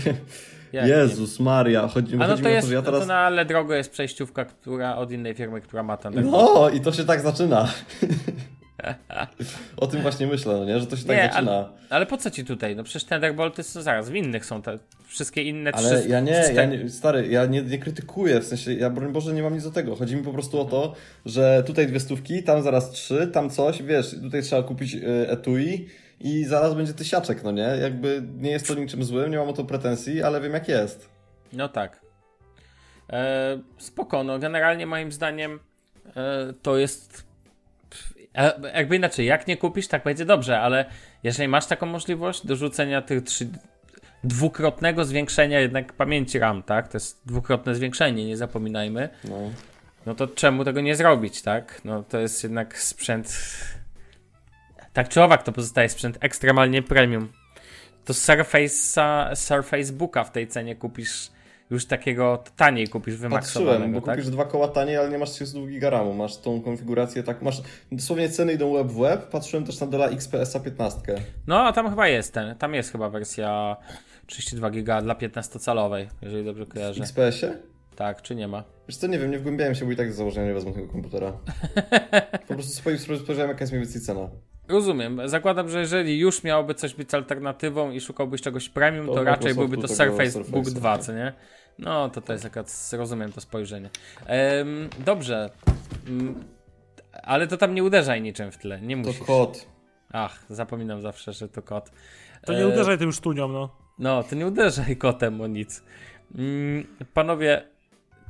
Jak Jezus Maria, chodzi, A no chodzi to o jest, to, ja no teraz... to na ale drogo jest przejściówka, która od innej firmy, która ma ten. No i to się tak zaczyna. *laughs* *laughs* o tym właśnie myślę, no nie? że to się tak Nie, zaczyna. ale, ale po co ci tutaj? No przecież Thunderbolty są zaraz, w innych są te wszystkie inne Ale trzy. ja nie, ja nie, stary, ja nie, nie krytykuję, w sensie, ja broń Boże nie mam nic do tego. Chodzi mi po prostu o to, że tutaj dwie stówki, tam zaraz trzy, tam coś, wiesz, tutaj trzeba kupić y, etui i zaraz będzie tysiaczek, no nie? Jakby nie jest to niczym złym, nie mam o to pretensji, ale wiem jak jest. No tak. E, spoko, no generalnie moim zdaniem e, to jest. E, jakby inaczej, jak nie kupisz, tak będzie dobrze, ale jeżeli masz taką możliwość dorzucenia tych trzy, dwukrotnego zwiększenia jednak pamięci RAM, tak? To jest dwukrotne zwiększenie, nie zapominajmy. No. No to czemu tego nie zrobić, tak? No to jest jednak sprzęt. Tak czy owak, to pozostaje sprzęt ekstremalnie premium. To Surface'a, Surface Booka w tej cenie kupisz już takiego taniej kupisz Patrzyłem, wymaksowanego, bo tak? kupisz dwa koła taniej, ale nie masz 32 giga masz tą konfigurację tak, masz dosłownie ceny idą web w web, patrzyłem też na Dela XPS-a 15. No, a tam chyba jest ten, tam jest chyba wersja 32 giga dla 15-calowej, jeżeli dobrze kojarzę. XPS-ie? Tak, czy nie ma? Wiesz co, nie wiem, nie wgłębiałem się, bo i tak z założenia nie wezmę tego komputera. *laughs* po prostu spojrzałem, jaka jest mniej więcej cena. Rozumiem. Zakładam, że jeżeli już miałoby coś być alternatywą i szukałbyś czegoś premium, to, To raczej byłby to Surface Book Surface'a, 2, tak. co nie? No, to to jest akurat, rozumiem to spojrzenie. Em, dobrze. Mm, ale to tam nie uderzaj niczym w tle, nie To musisz. kod. Ach, zapominam zawsze, że to kot. To nie E, uderzaj tym sztunią, no. No, to nie uderzaj kotem o nic. Mm, panowie,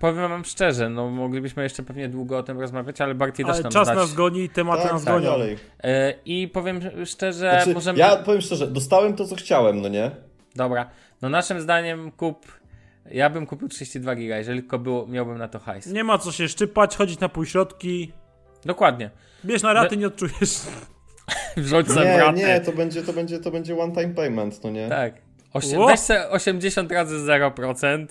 powiem wam szczerze, no moglibyśmy jeszcze pewnie długo o tym rozmawiać, ale Barty też Ale nam czas znać. nas goni, tematy Tak, nas tak, gonią. dalej. E, I powiem szczerze, Znaczy, możemy... Ja powiem szczerze, dostałem to, co chciałem, no nie? Dobra, no naszym zdaniem kup... Ja bym kupił 32 giga, jeżeli tylko było, miałbym na to hajs. Nie ma co się szczypać, chodzić na półśrodki. Dokładnie. Bierz na raty, nie odczujesz. *laughs* Wrzuć sobie Nie, wraty. nie, to będzie, to będzie, to będzie one time payment, no nie? Tak. Osie- weź se 80 razy 0%.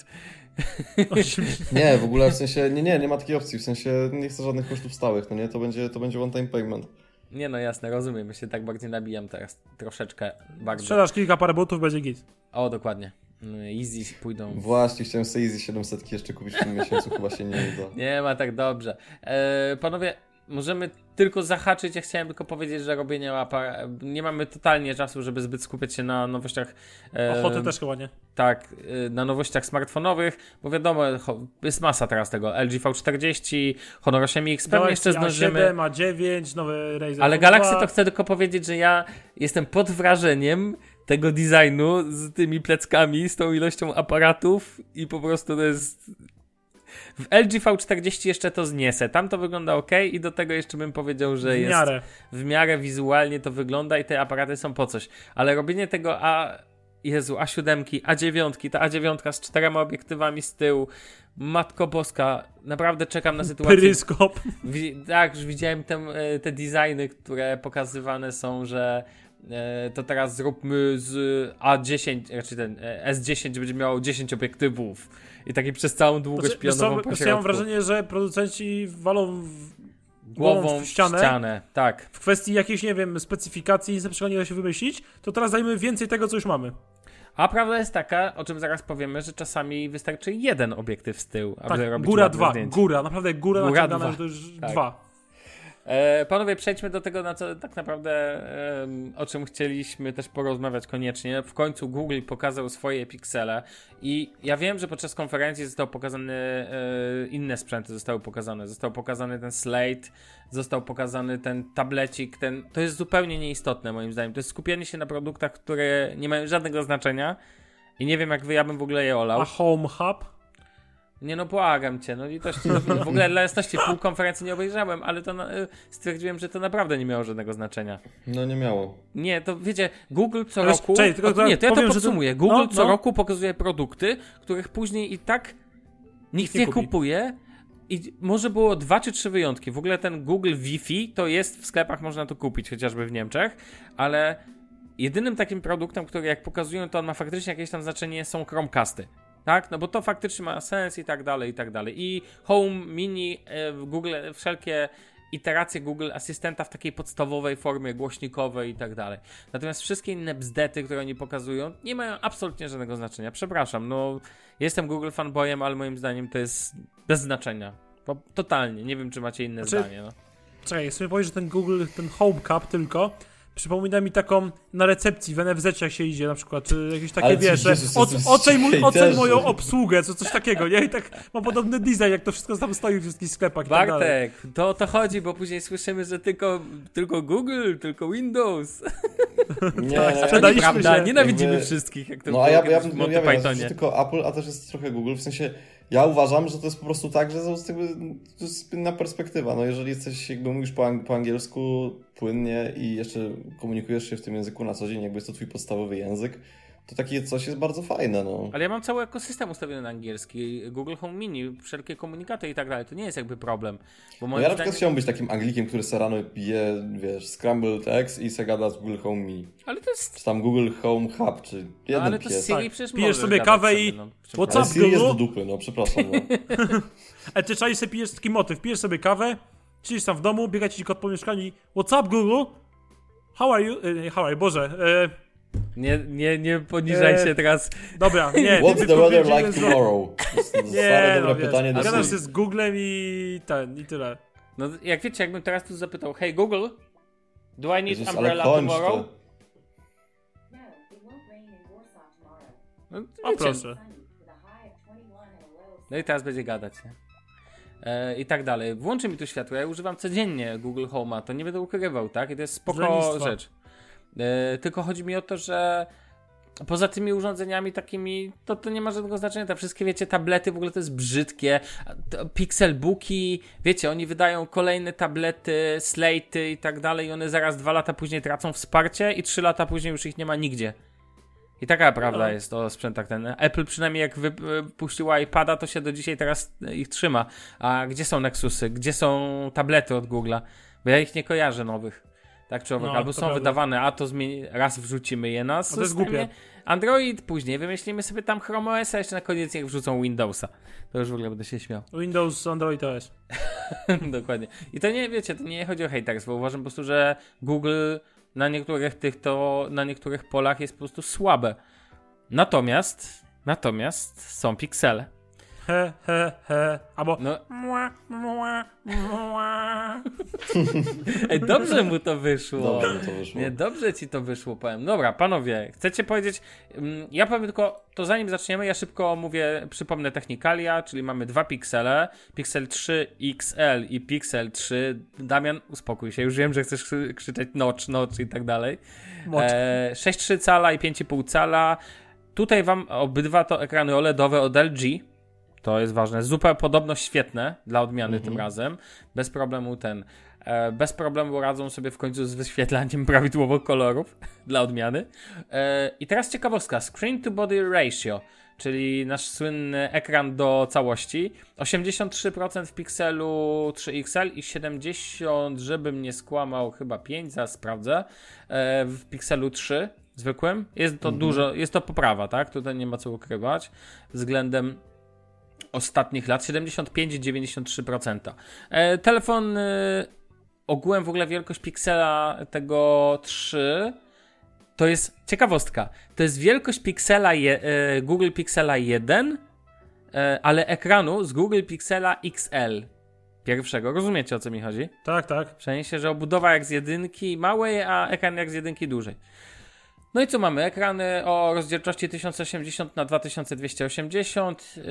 Nie, w ogóle w sensie, nie, nie, nie ma takiej opcji, w sensie nie chcę żadnych kosztów stałych, no nie? To będzie, to będzie one time payment. Nie no jasne, rozumiem, ja się tak bardziej nabijam teraz troszeczkę bardzo. Sprzedasz kilka parę butów, będzie git. O, dokładnie. No, Easy pójdą. Właśnie, chciałem sobie Easy 700 jeszcze kupić w tym miesiącu, chyba się nie uda. Nie ma tak dobrze. E, panowie, możemy tylko zahaczyć. Ja chciałem tylko powiedzieć, że robienie apara... Nie mamy totalnie czasu, żeby zbyt skupiać się na nowościach. E, Ochoty też chyba nie. Tak, e, na nowościach smartfonowych, bo wiadomo, jest masa teraz tego. LG V40, Honor 8X, pewnie jeszcze zdążymy. A7, A9, nowy Razer Ale V2. Galaxy to chcę tylko powiedzieć, że ja jestem pod wrażeniem tego designu z tymi pleckami, z tą ilością aparatów i po prostu to jest... W LG V40 jeszcze to zniesę. Tam to wygląda ok i do tego jeszcze bym powiedział, że W jest miarę. w miarę wizualnie to wygląda i te aparaty są po coś. Ale robienie tego A... Jezu, A7, A9, ta A9 z czterema obiektywami z tyłu, Matko Boska, naprawdę czekam na sytuację, Peryskop. Tak, już widziałem te, te designy, które pokazywane są, że to teraz zróbmy z A10, znaczy ten e, S10 będzie miało 10 obiektywów i taki przez całą długość Znaczy, pionową po ja mam wrażenie, że producenci walą w, Głową w ścianę. ścianę. Tak. w kwestii jakiejś, nie wiem, specyfikacji, nic lepszego nie da się wymyślić, to teraz dajmy więcej tego, co już mamy. A prawda jest taka, o czym zaraz powiemy, że czasami wystarczy jeden obiektyw z tyłu, aby Tak, robić góra dwa, zdjęcie. góra, naprawdę góra, Góra naciągana, dwa. że to już Tak. dwa. E, panowie, przejdźmy do tego, na co tak naprawdę em, o czym chcieliśmy też porozmawiać koniecznie. W końcu Google pokazał swoje piksele i ja wiem, że podczas konferencji został pokazany e, inne sprzęty zostały pokazane. Został pokazany ten Slate, został pokazany ten tablecik, ten to jest zupełnie nieistotne moim zdaniem. To jest skupienie się na produktach, które nie mają żadnego znaczenia i nie wiem jak wy, ja bym w ogóle je olał. A Home Hub? Nie no, błagam cię, no litości. W ogóle dla jasności pół konferencji nie obejrzałem, ale to na, y, stwierdziłem, że to naprawdę nie miało żadnego znaczenia. No nie miało. Nie, to wiecie, Google co Ale roku. czekaj, tylko o, nie, to ja to powiem, że to- podsumuję. Google no, co no. roku pokazuje produkty, których później i tak nikt nie nie kupuje. I może było dwa czy trzy wyjątki. W ogóle ten Google Wi-Fi to jest w sklepach, można to kupić, chociażby w Niemczech, ale jedynym takim produktem, który jak pokazują, to on ma faktycznie jakieś tam znaczenie, są Chromecasty. Tak? No bo to faktycznie ma sens i tak dalej, i tak dalej. I Home, Mini, e, w Google, wszelkie iterację Google Asystenta w takiej podstawowej formie głośnikowej i tak dalej. Natomiast wszystkie inne bzdety, które oni pokazują, nie mają absolutnie żadnego znaczenia. Przepraszam, no jestem Google fanboyem, ale moim zdaniem to jest bez znaczenia. Bo totalnie, nie wiem czy macie inne Znaczy, zdanie. No. Czekaj, sobie powiedz, że ten Google, ten Home Cup tylko przypomina mi taką na recepcji w NFZ jak się idzie na przykład, czy jakieś takie Ale wiesz, Jezus, że o, jesteś oceń, mój, oceń moją obsługę, co, coś takiego, nie? I tak ma podobny design, jak to wszystko tam stoi w wszystkich sklepach i tak dalej. Bartek, to o to chodzi, bo później słyszymy, że tylko, tylko Google, tylko Windows. Nie, Tak, sprzedaliśmy się. nienawidzimy Jakby- wszystkich, jak to No było a ja, ja, ja Pythonie. jest tylko Apple, a też jest trochę Google. W sensie ja uważam, że to jest po prostu tak, że to jest, inna perspektywa. No jeżeli jesteś, jakby mówisz po, ang- po angielsku płynnie i jeszcze komunikujesz się w tym języku na co dzień, jakby jest to twój podstawowy język, to takie coś jest bardzo fajne, no. Ale ja mam cały ekosystem ustawiony na angielski, Google Home Mini, wszelkie komunikaty i tak dalej, to nie jest jakby problem. Bo No ja na przykład chciałbym być takim Anglikiem, który se rano pije, wiesz, scrambled eggs i se gada z Google Home Me. Ale to jest... Czy tam Google Home Hub, czy No, jeden ale to pies. Siri Tak. przecież Pijesz sobie kawę sobie, i- no. What's up, Siri jest do Google? dupy, no przepraszam. No. *laughs* Ale ty czaisz sobie pijesz taki motyw, pijesz sobie kawę, siedzisz tam w domu, biega ci kot po mieszkaniu i What's up Google? How are you? E, how are you? Boże, e, Nie, nie, nie poniżaj Eee, się teraz. dobra, nie. *laughs* What's the weather like tomorrow? To jest *laughs* Nie, stare, dobre no pytanie do gadasz się z Googlem i ten, i tyle. No jak wiecie, jakbym teraz tu zapytał, hey Google, do I need Jezus, umbrella tomorrow? to. No, tomorrow. No, wiecie, proszę. Sunny with a high of 21 and a low of No i teraz będzie gadać, nie? E, I tak dalej. Włączy mi tu światło. Ja używam codziennie Google Home'a, to nie będę ukrywał, tak? I to jest spoko rzecz. E, tylko chodzi mi o to, że poza tymi urządzeniami takimi, to, to nie ma żadnego znaczenia. Te wszystkie, wiecie, tablety w ogóle to jest brzydkie. Pixelbooki, wiecie, oni wydają kolejne tablety, slate'y i tak dalej i one zaraz dwa lata później tracą wsparcie i trzy lata później już ich nie ma nigdzie. I taka prawda No. jest o sprzętach ten. Apple przynajmniej jak wypuściła iPada, to się do dzisiaj teraz ich trzyma. A gdzie są Nexusy? Gdzie są tablety od Google'a? Bo ja ich nie kojarzę nowych. Tak czy owak. No, Albo są prawda. wydawane, a to zmieni- raz wrzucimy je na to jest systemie. głupie. Android, później wymyślimy sobie tam Chrome OS, a jeszcze na koniec niech wrzucą Windowsa. To już w ogóle będę się śmiał. *laughs* Windows, Android OS. Dokładnie. I to nie, wiecie, to nie chodzi o haters, bo uważam po prostu, że Google na niektórych tych to, na niektórych polach jest po prostu słabe. Natomiast, natomiast są piksele. He, he, he. Albo No, mua, mua, mua. *laughs* ej, dobrze mu to wyszło. Dobrze to wyszło. Nie, dobrze ci to wyszło, powiem. Dobra, panowie, chcecie powiedzieć. mm, Ja powiem tylko, to zanim zaczniemy, ja szybko mówię, przypomnę technikalia, czyli mamy dwa piksele, Pixel 3 XL i Pixel 3. Damian, uspokój się, już wiem, że chcesz krzy- krzyczeć notch, notch i tak dalej. E, 6,3 cala i 5,5 cala. Tutaj wam obydwa to ekrany OLEDowe od LG. To jest ważne. Super podobno świetne dla odmiany tym razem. Bez problemu ten. E, bez problemu radzą sobie w końcu z wyświetlaniem *laughs* prawidłowo kolorów dla odmiany. E, I teraz ciekawostka. Screen to body ratio, czyli nasz słynny ekran do całości. 83% w Pixelu 3XL i 70, żebym nie skłamał, chyba 5, za sprawdzę, e, w Pixelu 3 zwykłym. Jest to dużo, jest to poprawa, tak? Tutaj nie ma co ukrywać względem ostatnich lat 75-93%. E, telefon e, ogółem w ogóle wielkość piksela tego 3 to jest ciekawostka. To jest wielkość piksela je, e, Google Pixela 1, e, ale ekranu z Google Pixela XL pierwszego. Rozumiecie o co mi chodzi? Tak, tak. W sensie, że obudowa jak z jedynki małej, a ekran jak z jedynki dużej. No i co mamy? Ekrany o rozdzielczości 1080 na 2280 yy,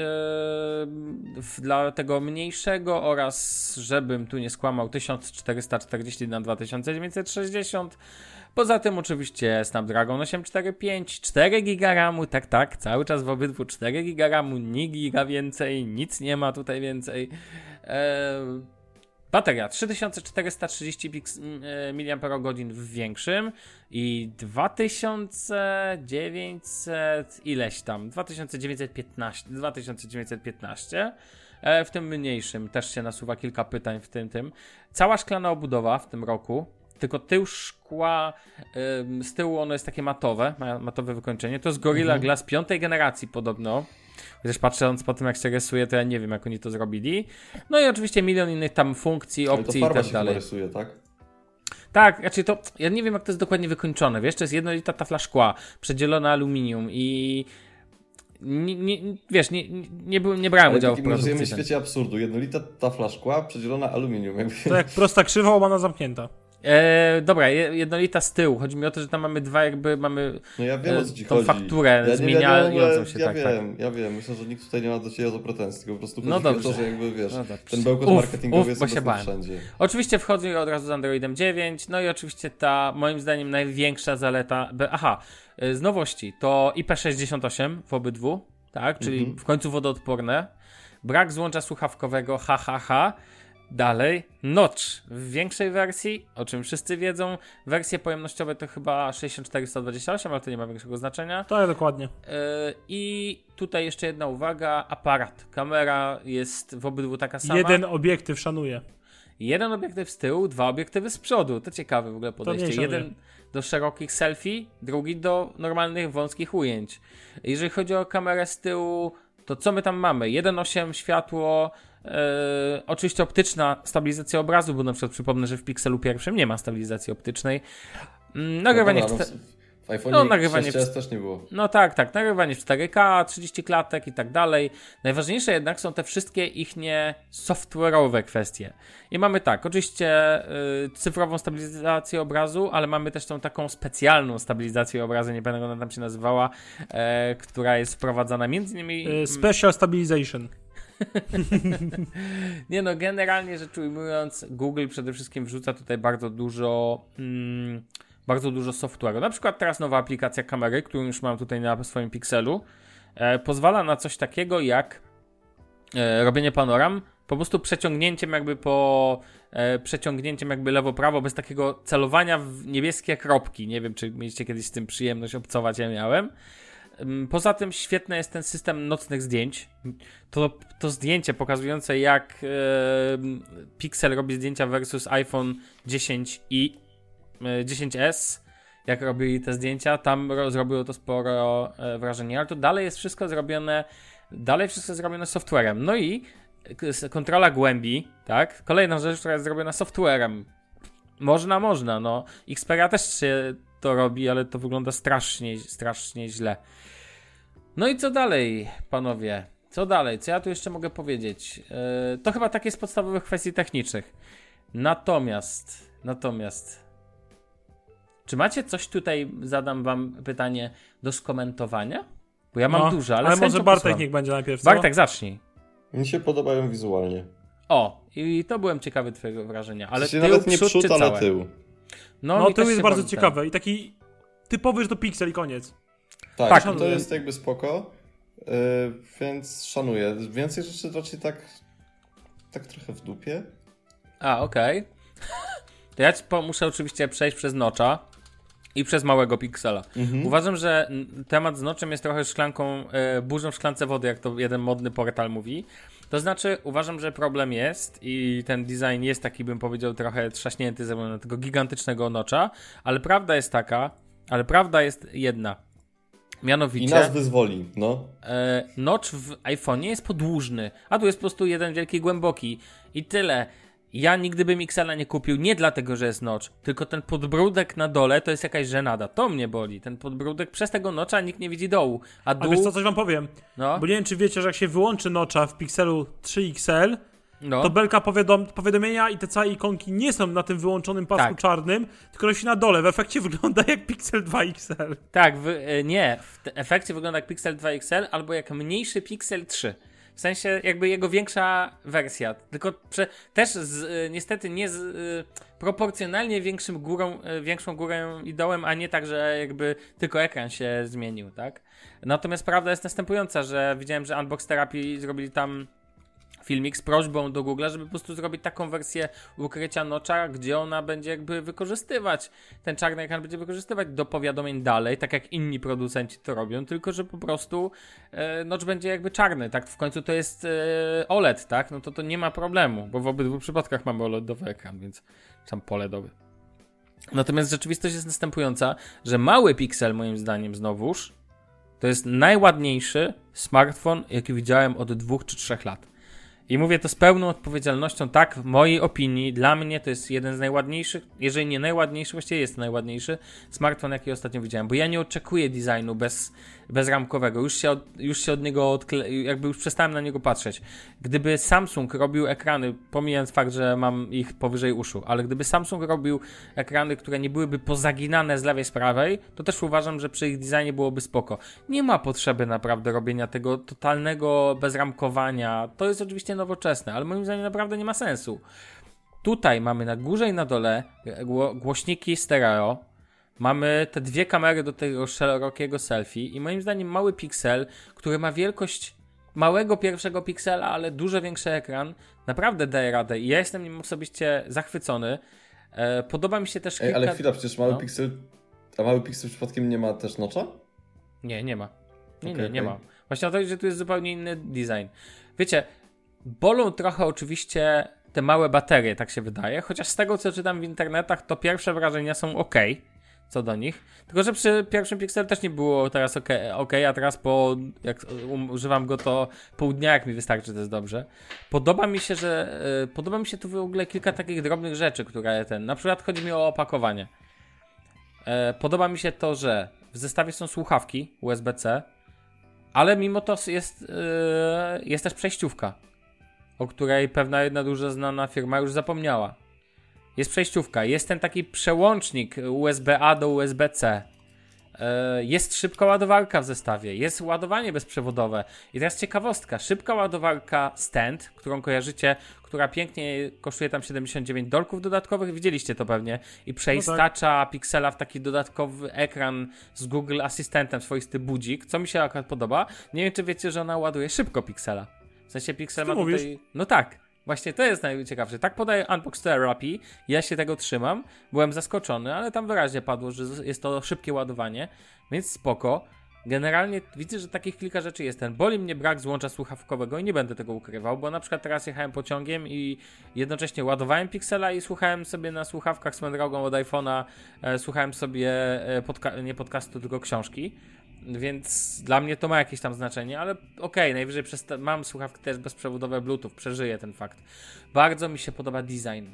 dla tego mniejszego oraz, żebym tu nie skłamał, 1440 na 2960. Poza tym oczywiście Snapdragon 845, 4 GB RAMu, tak, tak, cały czas w obydwu 4 GB RAMu, nie giga więcej, nic nie ma tutaj więcej. Eee, Bateria 3430 piks- m, e, mAh w większym i 2900 ileś tam, 2915, 2915 e, w tym mniejszym też się nasuwa kilka pytań w tym tym. Cała szklana obudowa w tym roku, tylko tył szkła, z tyłu ono jest takie matowe, ma matowe wykończenie. To jest Gorilla Glass piątej generacji podobno. Chociaż patrząc po tym, jak się rysuje, to ja nie wiem, jak oni to zrobili. No i oczywiście milion innych tam funkcji, Ale to opcji i farba tak się dalej. rysuje, tak? Tak, znaczy to, ja nie wiem jak to jest dokładnie wykończone, wiesz, to jest jednolita tafla szkła, przedzielona aluminium i nie, nie, wiesz, nie, nie, nie, byłem, nie brałem Ale udziału w takim żyjemy w produkcji. świecie absurdu. Jednolita tafla szkła przedzielona aluminium. Jakby... To jak prosta krzywa, łamana zamknięta. E, dobra, je- jednolita z tyłu, chodzi mi o to, że tam mamy dwa jakby, mamy No ja wiem E, o co ci tą chodzi. fakturę ja zmieniającą się, ja tak, wiem, ja wiem. Myślę, że nikt tutaj nie ma do ciebie o to pretensji, tylko po prostu No chodzi mi o dobrze. to, że jakby wiesz, No dobrze. ten bełkot Uf, marketingowy uf, jest bo się bałem. wszędzie. Oczywiście wchodzę od razu z Androidem 9, no i oczywiście ta, moim zdaniem, największa zaleta, aha, y, z nowości, to IP68 w obydwu, tak, czyli Mhm. w końcu wodoodporne, brak złącza słuchawkowego, ha, ha, ha, dalej, notch w większej wersji, o czym wszyscy wiedzą, wersje pojemnościowe to chyba 64-128, ale to nie ma większego znaczenia, Tak, dokładnie. Yy, I tutaj jeszcze jedna uwaga, aparat, kamera jest w obydwu taka sama. Jeden obiektyw szanuje. Jeden obiektyw z tyłu, dwa obiektywy z przodu. To ciekawe w ogóle podejście. Jeden do szerokich selfie, drugi do normalnych, wąskich ujęć. Jeżeli chodzi o kamerę z tyłu, to co my tam mamy? 1.8 światło, yy, oczywiście optyczna stabilizacja obrazu, bo na przykład przypomnę, że w Pixelu pierwszym nie ma stabilizacji optycznej. Nagrywanie no, w, dobra, czte- no, w- w iPhone'ie No, no, nagrywanie w- też nie było. no tak, tak, nagrywanie w 4K, 30 klatek i tak dalej. Najważniejsze jednak są te wszystkie ich nie software'owe kwestie. I mamy tak, oczywiście y, cyfrową stabilizację obrazu, ale mamy też tą taką specjalną stabilizację obrazu, nie pamiętam jak ona tam się nazywała, e, która jest wprowadzana między innymi... Y, Special Stabilization. *laughs* Nie no, generalnie rzecz ujmując, Google przede wszystkim wrzuca tutaj bardzo dużo, mm, bardzo dużo software'u. Na przykład teraz nowa aplikacja kamery, którą już mam tutaj na swoim Pixelu, e, pozwala na coś takiego jak e, robienie panoram, po prostu przeciągnięciem jakby po e, przeciągnięciem jakby lewo-prawo, bez takiego celowania w niebieskie kropki. Nie wiem, czy mieliście kiedyś z tym przyjemność obcować, ja miałem. Poza tym świetny jest ten system nocnych zdjęć. To, to zdjęcie pokazujące jak e, Pixel robi zdjęcia versus iPhone 10 i e, 10s, jak robili te zdjęcia, tam ro, zrobiło to sporo e, wrażenie, ale to dalej jest wszystko zrobione, dalej wszystko jest zrobione softwarem. No i kontrola głębi, tak? Kolejna rzecz, która jest zrobiona softwarem. Można, można, no. Xperia też się to robi, ale to wygląda strasznie, strasznie źle. No i co dalej, panowie? Co dalej? Co ja tu jeszcze mogę powiedzieć? Yy, to chyba takie z podstawowych kwestii technicznych. Natomiast, natomiast, czy macie coś tutaj, zadam wam pytanie, do skomentowania? Bo ja mam No, dużo, ale, ale może Bartek posłucham. niech będzie najpierw. Co? Bartek, zacznij. Mi się podobają wizualnie. O, i to byłem ciekawy twojego wrażenia, ale tył, nawet nie przód, przód, czy całe? tył. No, No to jest bardzo ten- ciekawe i taki typowy, że to piksel i koniec. Tak, Tak, to no- jest jakby spoko, yy, więc szanuję. Więcej rzeczy raczej tak, tak trochę w dupie. A, okej. *laughs* To ja ci po- muszę oczywiście przejść przez Nocza i przez małego piksela. Mhm. Uważam, że temat z Noczem jest trochę szklanką, e, burzą w szklance wody, jak to jeden modny portal mówi. To znaczy, uważam, że problem jest i ten design jest taki, bym powiedział, trochę trzaśnięty ze względu na tego gigantycznego Nocza, ale prawda jest taka, ale prawda jest jedna. I Mianowicie... nas wyzwoli, no. E, notch w iPhone'ie jest podłużny, a tu jest po prostu jeden wielki głęboki. I tyle. Ja nigdy bym XL nie kupił nie dlatego, że jest notch, tylko ten podbródek na dole to jest jakaś żenada. To mnie boli. Ten podbródek przez tego notcha nikt nie widzi dołu. A A dół, wiesz co, coś wam powiem. no, Bo nie wiem, czy wiecie, że jak się wyłączy nocza w Pixelu 3XL, no. to belka powiadom powiadomienia i te całe ikonki nie są na tym wyłączonym pasku Tak. czarnym, tylko rośnie na dole. W efekcie *laughs* wygląda jak Pixel 2XL. Tak, w, e, nie. W efekcie wygląda jak Pixel 2 XL albo jak mniejszy Pixel 3. W sensie jakby jego większa wersja. Tylko prze, też z, e, niestety nie z e, proporcjonalnie większym górą, e, większą górą i dołem, a nie tak, że jakby tylko ekran się zmienił, tak? Natomiast prawda jest następująca, że widziałem, że Unbox Therapy zrobili tam filmik z prośbą do Google, żeby po prostu zrobić taką wersję ukrycia nocza, gdzie ona będzie jakby wykorzystywać, ten czarny ekran będzie wykorzystywać do powiadomień dalej, tak jak inni producenci to robią, tylko że po prostu e, nocz będzie jakby czarny, tak? W końcu to jest e, OLED, tak? No to to nie ma problemu, bo w obydwu przypadkach mamy OLEDowy ekran, więc tam poledowy. Natomiast rzeczywistość jest następująca, że mały piksel moim zdaniem znowuż To jest najładniejszy smartfon, jaki widziałem od dwóch czy trzech lat. I mówię to z pełną odpowiedzialnością, tak, w mojej opinii, dla mnie to jest jeden z najładniejszych, jeżeli nie najładniejszy, właściwie jest najładniejszy smartfon, jaki ostatnio widziałem, bo ja nie oczekuję designu bez, bezramkowego, już się, od, już się od niego, odkle, jakby już przestałem na niego patrzeć. Gdyby Samsung robił ekrany, pomijając fakt, że mam ich powyżej uszu, ale gdyby Samsung robił ekrany, które nie byłyby pozaginane z lewej, z prawej, to też uważam, że przy ich designie byłoby spoko. Nie ma potrzeby naprawdę robienia tego totalnego bezramkowania, to jest oczywiście nowoczesne, ale moim zdaniem naprawdę nie ma sensu. Tutaj mamy na górze i na dole gło- głośniki stereo. Mamy te dwie kamery do tego szerokiego selfie i moim zdaniem mały piksel, który ma wielkość małego pierwszego piksela, ale dużo większy ekran, naprawdę daje radę i ja jestem nim osobiście zachwycony. E, podoba mi się też Ej, kilka... ale chwila, przecież mały No. piksel. A mały piksel przypadkiem nie ma też nocza? Nie, nie ma. Nie, Okej, nie, nie okej. ma. Właśnie o to, że tu jest zupełnie inny design. Wiecie, bolą trochę oczywiście te małe baterie, tak się wydaje, chociaż z tego co czytam w internetach, to pierwsze wrażenia są ok co do nich. Tylko, że przy pierwszym Pixel też nie było teraz ok, okay a teraz po, jak um, używam go, to pół dnia jak mi wystarczy, to jest dobrze. Podoba mi się, że y, podoba mi się tu w ogóle kilka takich drobnych rzeczy, które ten, na przykład chodzi mi o opakowanie. E, podoba mi się to, że w zestawie są słuchawki USB-C, ale mimo to jest, e, jest też przejściówka, o której pewna jedna duża znana firma już zapomniała. Jest przejściówka, jest ten taki przełącznik USB-A do USB-C. E, Jest szybka ładowarka w zestawie, jest ładowanie bezprzewodowe. I teraz ciekawostka, szybka ładowarka stand, którą kojarzycie, która pięknie kosztuje tam 79 dolków dodatkowych, widzieliście to pewnie, i przeistacza Pixela w taki dodatkowy ekran z Google Asystentem, swoisty budzik, co mi się akurat podoba. Nie wiem, czy wiecie, że ona ładuje szybko Pixela. W sensie Pixel ma tutaj... No tak. Właśnie to jest najciekawsze. Tak podaje Unbox Therapy. Ja się tego trzymam. Byłem zaskoczony, ale tam wyraźnie padło, że jest to szybkie ładowanie, więc spoko. Generalnie widzę, że takich kilka rzeczy jest. Ten boli mnie brak złącza słuchawkowego i nie będę tego ukrywał, bo na przykład teraz jechałem pociągiem i jednocześnie ładowałem Pixela i słuchałem sobie na słuchawkach swoją drogą od iPhone'a, e, słuchałem sobie e, podca- nie podcastu, tylko książki. Więc dla mnie to ma jakieś tam znaczenie, ale okej, najwyżej przez te, mam słuchawki też bezprzewodowe Bluetooth, przeżyję ten fakt. Bardzo mi się podoba design.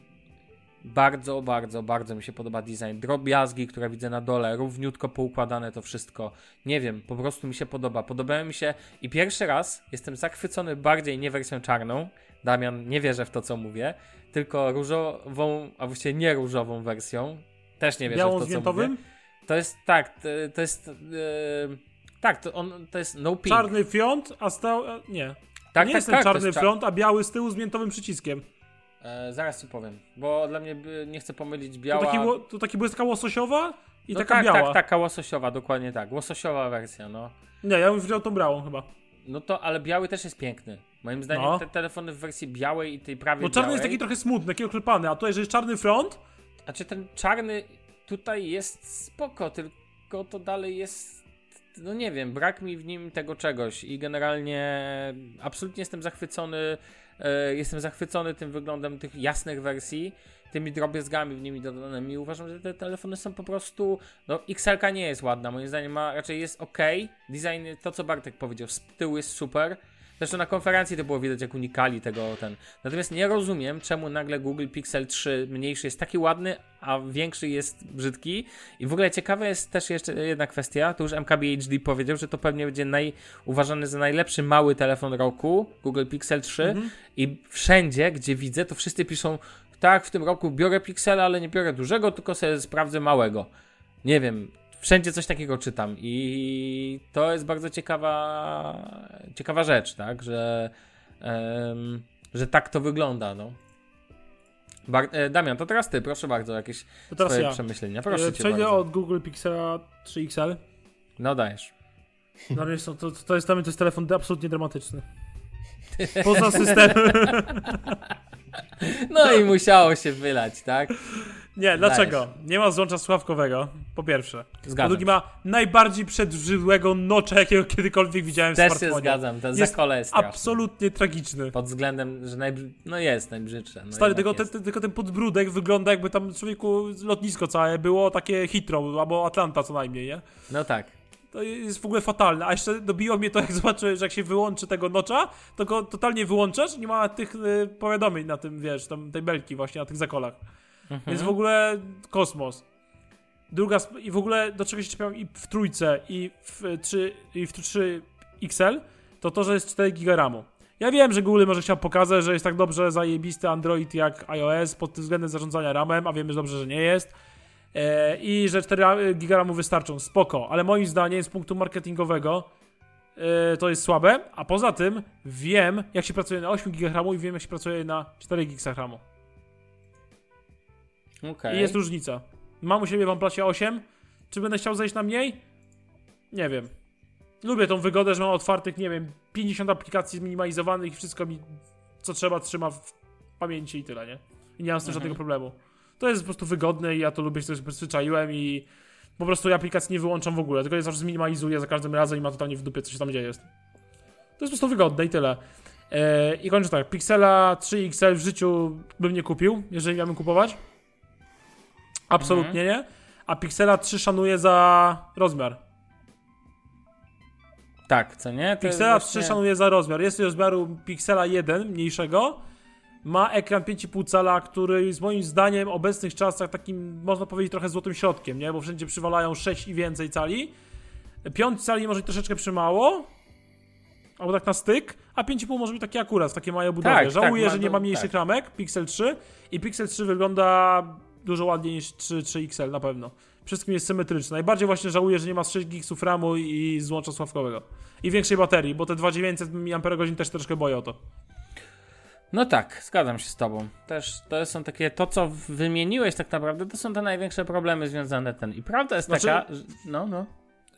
Bardzo, bardzo, bardzo mi się podoba design. Drobiazgi, które widzę na dole, równiutko poukładane to wszystko. Nie wiem, po prostu mi się podoba. Podobają mi się i pierwszy raz jestem zachwycony bardziej nie wersją czarną. Damian, nie wierzę w to, co mówię, tylko różową, a właściwie nie różową wersją. Też nie wierzę Białą w to, co mówię. To jest tak, to, to jest. e, tak, to, on, to jest no pink. Czarny front, a stał... a, Nie. tak, nie tak, jest ten tak, to czarny jest front, a biały z tyłu z miętowym przyciskiem. E, zaraz ci powiem, bo dla mnie nie chcę pomylić To biała. taki, ło- to taki błyska łososiowa i no taka tak, biała. tak, taka łososiowa, dokładnie tak. Łososiowa wersja, no. Nie, ja bym wziął tą białą chyba. No to, ale biały też jest piękny. Moim zdaniem No. te telefony w wersji białej i tej prawie Bo czarny białej, jest taki trochę smutny, taki oklepany, a tutaj, że jest czarny front, A czy ten czarny tutaj jest spoko, tylko to dalej jest. No nie wiem, brak mi w nim tego czegoś i generalnie absolutnie jestem zachwycony. E, jestem zachwycony tym wyglądem tych jasnych wersji, tymi drobiazgami w nimi dodanymi. Uważam, że te telefony są po prostu. No, XL nie jest ładna, moim zdaniem ma, raczej jest ok. Design, to co Bartek powiedział, z tyłu jest super. Zresztą na konferencji to było widać, jak unikali tego ten. Natomiast nie rozumiem, czemu nagle Google Pixel 3 mniejszy jest taki ładny, a większy jest brzydki. I w ogóle ciekawa jest też jeszcze jedna kwestia. Tu już MKBHD powiedział, że to pewnie będzie naj, uważany za najlepszy mały telefon roku, Google Pixel 3. I wszędzie, gdzie widzę, to wszyscy piszą, tak, w tym roku biorę Pixela, ale nie biorę dużego, tylko sobie sprawdzę małego. Nie wiem, wszędzie coś takiego czytam i to jest bardzo ciekawa, ciekawa rzecz, tak, że, em, że tak to wygląda, no. Bar- e, Damian, to teraz ty, proszę bardzo, jakieś to teraz swoje ja. przemyślenia. Proszę E, cię Przejdę bardzo. od Google Pixela 3XL. No dajesz. No, ale to, to, to, jest, dla mnie to jest telefon absolutnie dramatyczny. Poza systemem. *laughs* No i musiało się wylać, tak? Nie, dlaczego? Nie ma złącza słuchawkowego, po pierwsze. Po Zgadzam drugie się. ma najbardziej przedrzydłego nocza, jakiego kiedykolwiek widziałem w Też się smartfonie. zgadzam, ten Jest zakole jest straszny. Absolutnie tragiczny. Pod względem, że najbrzy... no jest najbrzydsze. No Stary, tylko ten, jest. ten, tylko ten podbródek wygląda jakby tam człowieku lotnisko całe było takie Heathrow albo Atlanta co najmniej, nie? No tak. To jest w ogóle fatalne. A jeszcze dobiło mnie to, jak *laughs* zobaczyłem, że jak się wyłączy tego nocza, to go totalnie wyłączasz nie ma tych y, powiadomień na tym, wiesz, tam tej belki właśnie na tych zakolach. Więc w ogóle kosmos. Druga, i w ogóle do czego się czepiam i w trójce, i w 3, i w 3 XL, to to, że jest 4 GB RAMu. Ja wiem, że Google może chciał pokazać, że jest tak dobrze zajebisty Android jak iOS pod tym względem zarządzania RAMem, a wiemy dobrze, że nie jest. E, I że 4 GB RAMu wystarczą, spoko, ale moim zdaniem z punktu marketingowego e, to jest słabe, a poza tym wiem, jak się pracuje na 8 GB RAMu i wiem, jak się pracuje na 4 GB RAMu. Okej. I jest różnica. Mam u siebie w OnePlusie 8. Czy będę chciał zejść na mniej? Nie wiem. Lubię tą wygodę, że mam otwartych, nie wiem, 50 aplikacji zminimalizowanych i wszystko mi, co trzeba, trzyma w pamięci i tyle, nie? I nie mam z tym żadnego problemu. To jest po prostu wygodne i ja to lubię, się też przyzwyczaiłem i po prostu ja aplikacji nie wyłączam w ogóle, tylko je zawsze zminimalizuję za każdym razem i ma totalnie w dupie, co się tam dzieje. To jest po prostu wygodne i tyle. E, I kończę tak, Pixela 3 XL w życiu bym nie kupił, jeżeli miałbym kupować. Absolutnie nie. A Pixela 3 szanuję za rozmiar. Tak, co nie? To Pixela jest 3 właśnie- szanuję za rozmiar. Jest rozmiaru Pixela 1 mniejszego. Ma ekran 5,5 cala, który jest moim zdaniem w obecnych czasach takim, można powiedzieć, trochę złotym środkiem, nie? Bo wszędzie przywalają 6 i więcej cali. 5 cali może być troszeczkę przymało, albo tak na styk, a 5,5 może być taki akurat, w takiej małej budowie. Tak, Żałuję, tak, że nie ma mniejszych tak. ramek, Pixel 3 i Pixel 3 wygląda dużo ładniej niż 3, 3XL na pewno. Wszystkim jest symetryczne. Najbardziej właśnie żałuję, że nie ma 6 GB RAMu i złącza sławkowego. I większej baterii, bo te 2900 mAh też troszkę boję o to. No tak, zgadzam się z tobą. Też to są takie, to co wymieniłeś tak naprawdę, to są te największe problemy związane ten. I prawda jest Znaczy- taka, że, no, no.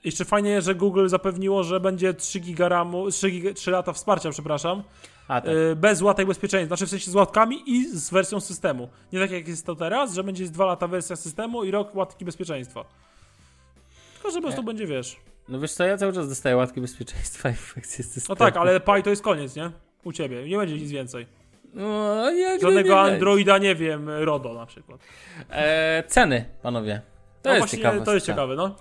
Jeszcze fajnie, że Google zapewniło, że będzie 3 GB RAMu, 3, giga, 3 lata wsparcia, przepraszam, A tak. yy, bez łatek bezpieczeństwa, znaczy w sensie z łatkami i z wersją systemu. Nie tak jak jest to teraz, że będzie 2 lata wersja systemu i rok łatki bezpieczeństwa. Tylko, że po prostu będzie, wiesz. No wiesz co, ja cały czas dostaję łatki bezpieczeństwa i infekcje systemu. No tak, ale Pi to jest koniec, nie? U ciebie. Nie będzie nic więcej. No, jak Żadnego nie Androida, nie wiem, RODO na przykład. E, ceny, panowie. To no jest właśnie, ciekawe. to jest ciekawe, no.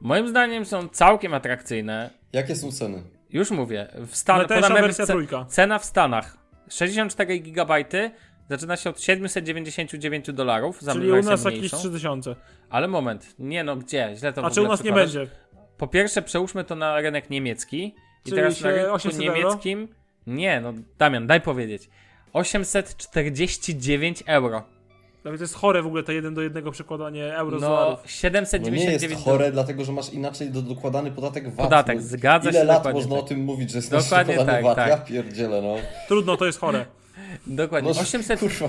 Moim zdaniem są całkiem atrakcyjne. Jakie są ceny? Już mówię. W Stanach, podam wersja trójka. Cena w Stanach. 64 GB zaczyna się od 799 dolarów za Czyli u nas jakieś mniejszą. 3000. Ale moment, nie no, gdzie? Źle to A czy u nas nie będzie? Po pierwsze, przełóżmy to na rynek niemiecki. I Czyli teraz na rynku 800 euro? niemieckim. Nie, no Damian, daj powiedzieć. 849 euro. Nawet to jest chore w ogóle to jeden do jednego przekładanie euro z No, dolarów. No nie 799 jest chore, dlatego że masz inaczej do, dokładany podatek VAT. Podatek, No, zgadza Ile się, lat dokładnie można tak. o tym mówić, że jest Dokładnie dokładany tak, VAT? tak. Ja pierdzielę, no. Trudno, to jest chore. *laughs* Dokładnie. no 800, Kurwa.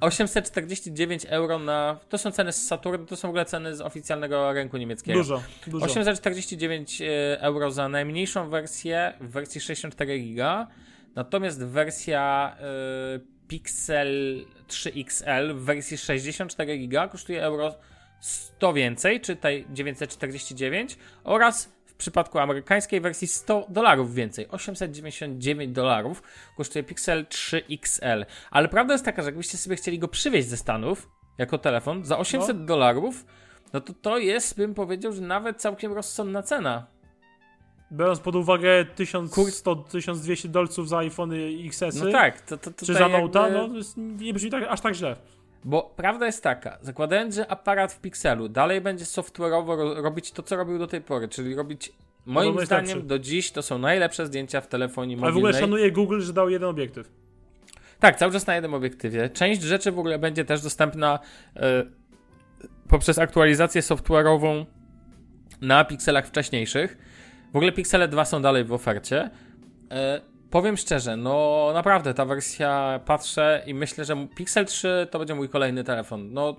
849 euro na. To są ceny z Saturn, to są w ogóle ceny z oficjalnego rynku niemieckiego. Dużo, dużo. 849 e, euro za najmniejszą wersję w wersji 64 giga, natomiast wersja e, Pixel 3 XL w wersji 64 giga kosztuje euro 100 więcej, czytaj 949 oraz w przypadku amerykańskiej wersji 100 dolarów więcej, 899 dolarów kosztuje Pixel 3 XL. Ale prawda jest taka, że jakbyście sobie chcieli go przywieźć ze Stanów jako telefon za 800 dolarów, no to to jest, bym powiedział, że nawet całkiem rozsądna cena. Biorąc pod uwagę 1100-1200 dolców za iPhony XS, No tak, to, to, czy tutaj za jakby- Note'a, no to jest, nie brzmi tak, aż tak źle. Bo prawda jest taka, zakładając, że aparat w Pixelu dalej będzie software'owo ro robić to, co robił do tej pory, czyli robić, moim jest zdaniem, lepszy. do dziś to są najlepsze zdjęcia w telefonii Ale w mobilnej. ogóle szanuję Google, że dał jeden obiektyw. Tak, cały czas na jednym obiektywie. Część rzeczy w ogóle będzie też dostępna e, poprzez aktualizację software'ową na pikselach wcześniejszych. W ogóle Pixele 2 są dalej w ofercie. E, powiem szczerze, no naprawdę ta wersja patrzę i myślę, że Pixel 3 to będzie mój kolejny telefon. No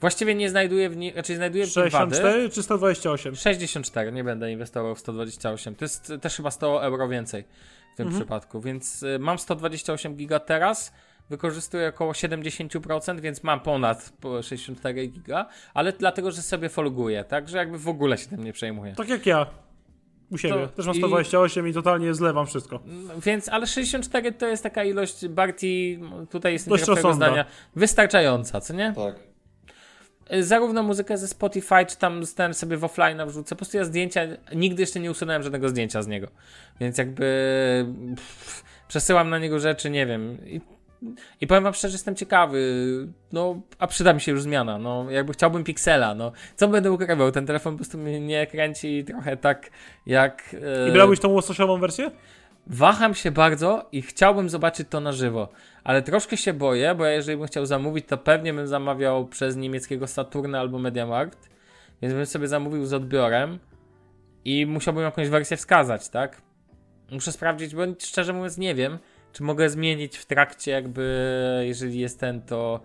właściwie nie znajduję w nim, raczej znajduję nim wady. 64 czy 128? 64, nie będę inwestował w 128. To jest też chyba 100 euro więcej w tym Mhm. przypadku, więc y, mam 128 giga teraz, wykorzystuję około 70%, więc mam ponad po 64 giga, ale dlatego, że sobie folguję, także jakby w ogóle się tym nie przejmuję. Tak jak ja. U siebie. To Też mam i- 128 i totalnie zlewam wszystko. Więc, ale 64 to jest taka ilość, Barty, tutaj jestem Dość twojego zdania, wystarczająca, co nie? Tak. y, zarówno muzykę ze Spotify, czy tam stałem sobie w offline wrzucę. Po prostu ja zdjęcia, nigdy jeszcze nie usunąłem żadnego zdjęcia z niego. Więc jakby pff, przesyłam na niego rzeczy, nie wiem. I, I powiem wam szczerze, jestem ciekawy. No, a przyda mi się już zmiana. No, jakby chciałbym Pixela. No, co będę ukrywał? Ten telefon po prostu mnie nie kręci trochę tak jak. e, I brałbyś tą łososiową wersję? Waham się bardzo i chciałbym zobaczyć to na żywo, ale troszkę się boję, bo ja jeżeli bym chciał zamówić, to pewnie bym zamawiał przez niemieckiego Saturna albo Mediamarkt, więc bym sobie zamówił z odbiorem i musiałbym jakąś wersję wskazać, tak? Muszę sprawdzić, bo szczerze mówiąc nie wiem, czy mogę zmienić w trakcie jakby, jeżeli jest ten, to,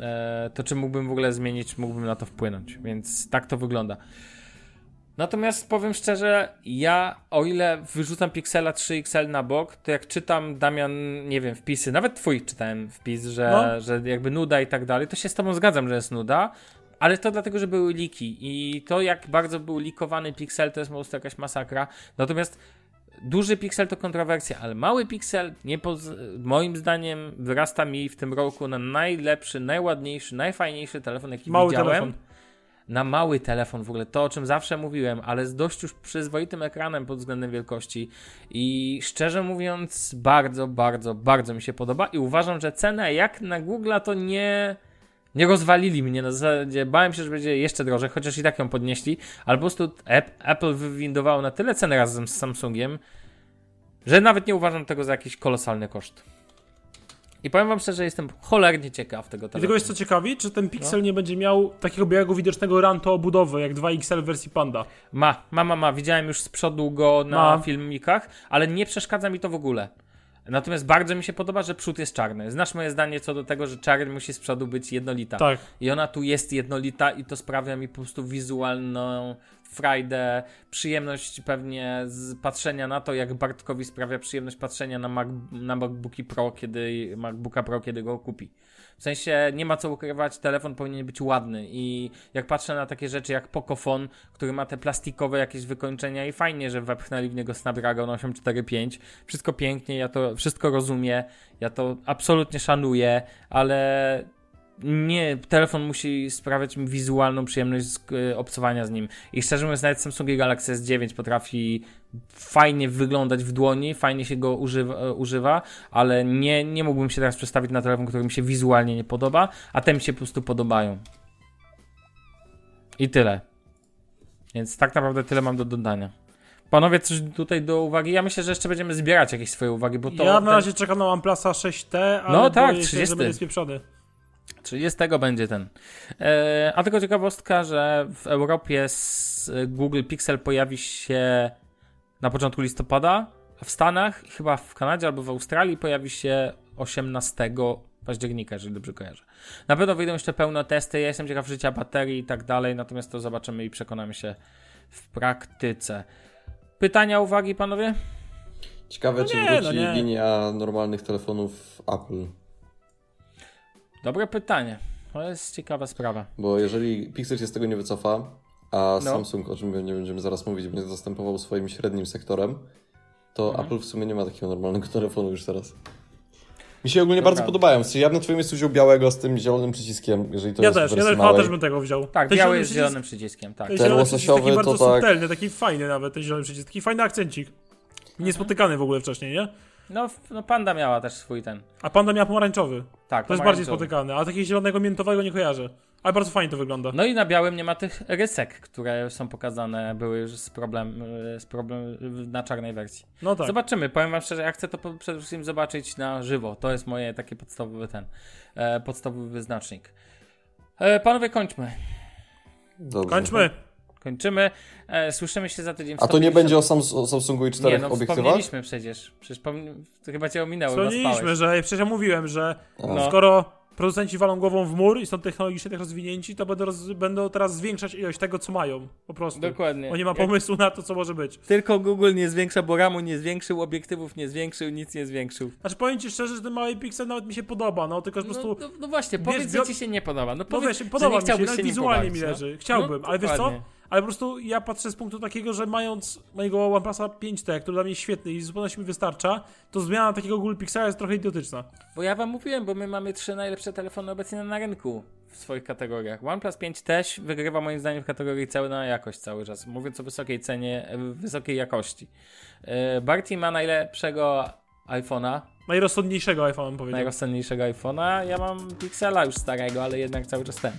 e, to czy mógłbym w ogóle zmienić, czy mógłbym na to wpłynąć, więc tak to wygląda. Natomiast powiem szczerze, ja o ile wyrzucam Pixela 3XL na bok, to jak czytam Damian, nie wiem, wpisy, nawet twój czytałem wpis, że, No. że jakby nuda i tak dalej, to się z tobą zgadzam, że jest nuda, ale to dlatego, że były liki i to jak bardzo był likowany Pixel to jest po prostu jakaś masakra. Natomiast duży Pixel to kontrowersja, ale mały Pixel nie poz- moim zdaniem wyrasta mi w tym roku na najlepszy, najładniejszy, najfajniejszy telefon jaki Mały widziałem telefon. na mały telefon w ogóle, to o czym zawsze mówiłem, ale z dość już przyzwoitym ekranem pod względem wielkości i szczerze mówiąc bardzo, bardzo, bardzo mi się podoba i uważam, że cenę jak na Google'a to nie nie rozwalili mnie na zasadzie, bałem się, że będzie jeszcze drożej, chociaż i tak ją podnieśli, ale po prostu Ap- Apple wywindowało na tyle cenę razem z Samsungiem, że nawet nie uważam tego za jakiś kolosalny koszt. I powiem wam szczerze, jestem cholernie ciekaw tego I tego telefonu. jest co ciekawi, czy ten No. Pixel nie będzie miał takiego białego widocznego ranto obudowy, jak 2XL w wersji Panda. Ma, ma, ma, ma. Widziałem już z przodu go na Ma. filmikach, ale nie przeszkadza mi to w ogóle. Natomiast bardzo mi się podoba, że przód jest czarny. Znasz moje zdanie co do tego, że czarny musi z przodu być jednolita. Tak. I ona tu jest jednolita i to sprawia mi po prostu wizualną frajdę, przyjemność pewnie z patrzenia na to, jak Bartkowi sprawia przyjemność patrzenia na, Mac, na MacBooki Pro, kiedy MacBooka Pro, kiedy go kupi. W sensie nie ma co ukrywać, telefon powinien być ładny i jak patrzę na takie rzeczy jak Pocophone, który ma te plastikowe jakieś wykończenia i fajnie, że wepchnęli w niego Snapdragon 845, wszystko pięknie, ja to wszystko rozumiem, ja to absolutnie szanuję, ale nie, telefon musi sprawiać mi wizualną przyjemność z y, obcowania z nim. I szczerze mówiąc, nawet Samsung Galaxy S9 potrafi fajnie wyglądać w dłoni, fajnie się go używa, e, używa ale nie, nie mógłbym się teraz przestawić na telefon, który mi się wizualnie nie podoba, a te mi się po prostu podobają. I tyle. Więc tak naprawdę tyle mam do dodania. Panowie, coś tutaj do uwagi? Ja myślę, że jeszcze będziemy zbierać jakieś swoje uwagi, bo to... ja na ten- razie czekam na OnePlusa 6T, ale No tak, boję się, 30. że będzie spieprzony. 30 będzie ten. E, a tylko ciekawostka, że w Europie z Google Pixel pojawi się na początku listopada, a w Stanach, chyba w Kanadzie albo w Australii pojawi się 18 października, jeżeli dobrze kojarzę. Na pewno wyjdą jeszcze pełne testy, ja jestem ciekaw życia baterii i tak dalej, natomiast to zobaczymy i przekonamy się w praktyce. Pytania, uwagi, panowie? Ciekawe, czy nie, wróci no linia normalnych telefonów Apple. Dobre pytanie. To jest ciekawa sprawa. Bo jeżeli Pixel się z tego nie wycofa, a No. Samsung, o czym nie będziemy zaraz mówić, będzie zastępował swoim średnim sektorem, to Mhm. Apple w sumie nie ma takiego normalnego telefonu już teraz. Mi się ogólnie To bardzo podobają. Ja na twoim miejscu wziął białego z tym zielonym przyciskiem, jeżeli to Ja jest też, ja też, małej. też bym tego wziął. Tak, Ten biały z przycisk- zielonym przyciskiem, tak. Ten Ten zielony przycisk taki łososiowy bardzo to tak- subtelny, taki fajny nawet, ten zielony przycisk. Taki fajny akcencik. Niespotykany w ogóle wcześniej, nie? No, no Panda miała też swój ten. A panda miała pomarańczowy. Tak, To jest bardziej spotykany, a takiego zielonego miętowego nie kojarzę. Ale bardzo fajnie to wygląda. No i na białym nie ma tych rysek, które są pokazane, były już z problem, z problem na czarnej wersji. No tak. Zobaczymy, powiem wam szczerze, ja chcę to przede wszystkim zobaczyć na żywo. To jest moje takie podstawowy ten, e, podstawowy wyznacznik. E, panowie, kończmy. Dobrze. Kończmy. Kończymy. E, słyszymy się za tydzień. w A to nie 150 będzie o, Sams- o Samsungu i Nie, czterech no obiektywach? wspomnieliśmy przecież. Przecież pom- to chyba cię ominęło, Wspomnieliśmy, że przecież ja mówiłem, że No. skoro producenci walą głową w mur i są technologicznie tak rozwinięci, to będą, roz, będą teraz zwiększać ilość tego, co mają. Po prostu. Dokładnie. Bo nie ma Jak- pomysłu na to, co może być. Tylko Google nie zwiększa, bo ramu nie zwiększył, obiektywów nie zwiększył, nic nie zwiększył. Znaczy powiem ci szczerze, że ten mały Pixel nawet mi się podoba, no tylko że po No, prostu... no, no właśnie, Wiesz, powiedz, co ci się nie podoba. No No powiedz, wiesz, że podoba nie mi się, nim wizualnie mi no. leży. Chciałbym, No, ale wiesz co? Ale po prostu ja patrzę z punktu takiego, że mając mojego OnePlusa 5T, który dla mnie jest świetny i zupełnie mi wystarcza, to zmiana takiego Google Pixela jest trochę idiotyczna. Bo ja wam mówiłem, bo my mamy trzy najlepsze telefony obecnie na rynku. w swoich kategoriach. OnePlus 5 też wygrywa moim zdaniem w kategorii cena jakość cały czas, mówiąc o wysokiej cenie, e, wysokiej jakości. E, Barty ma najlepszego iPhone'a, Najrozsądniejszego iPhone bym powiedział. najrozsądniejszego iPhone'a. Ja mam Pixela już starego, ale jednak cały czas ten.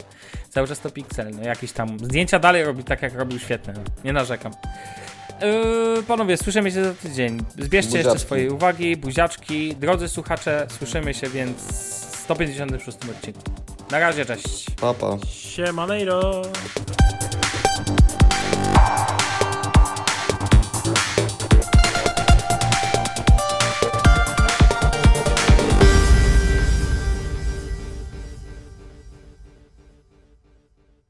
Cały czas to Pixel. No jakiś tam. Zdjęcia dalej robi tak, jak robił świetne. Nie narzekam. Yy, panowie, słyszymy się za tydzień. Zbierzcie jeszcze Buziaczki. swoje uwagi, buziaczki. Drodzy słuchacze, słyszymy się więc w 156 odcinku. Na razie, cześć. Papa. Siemanejro!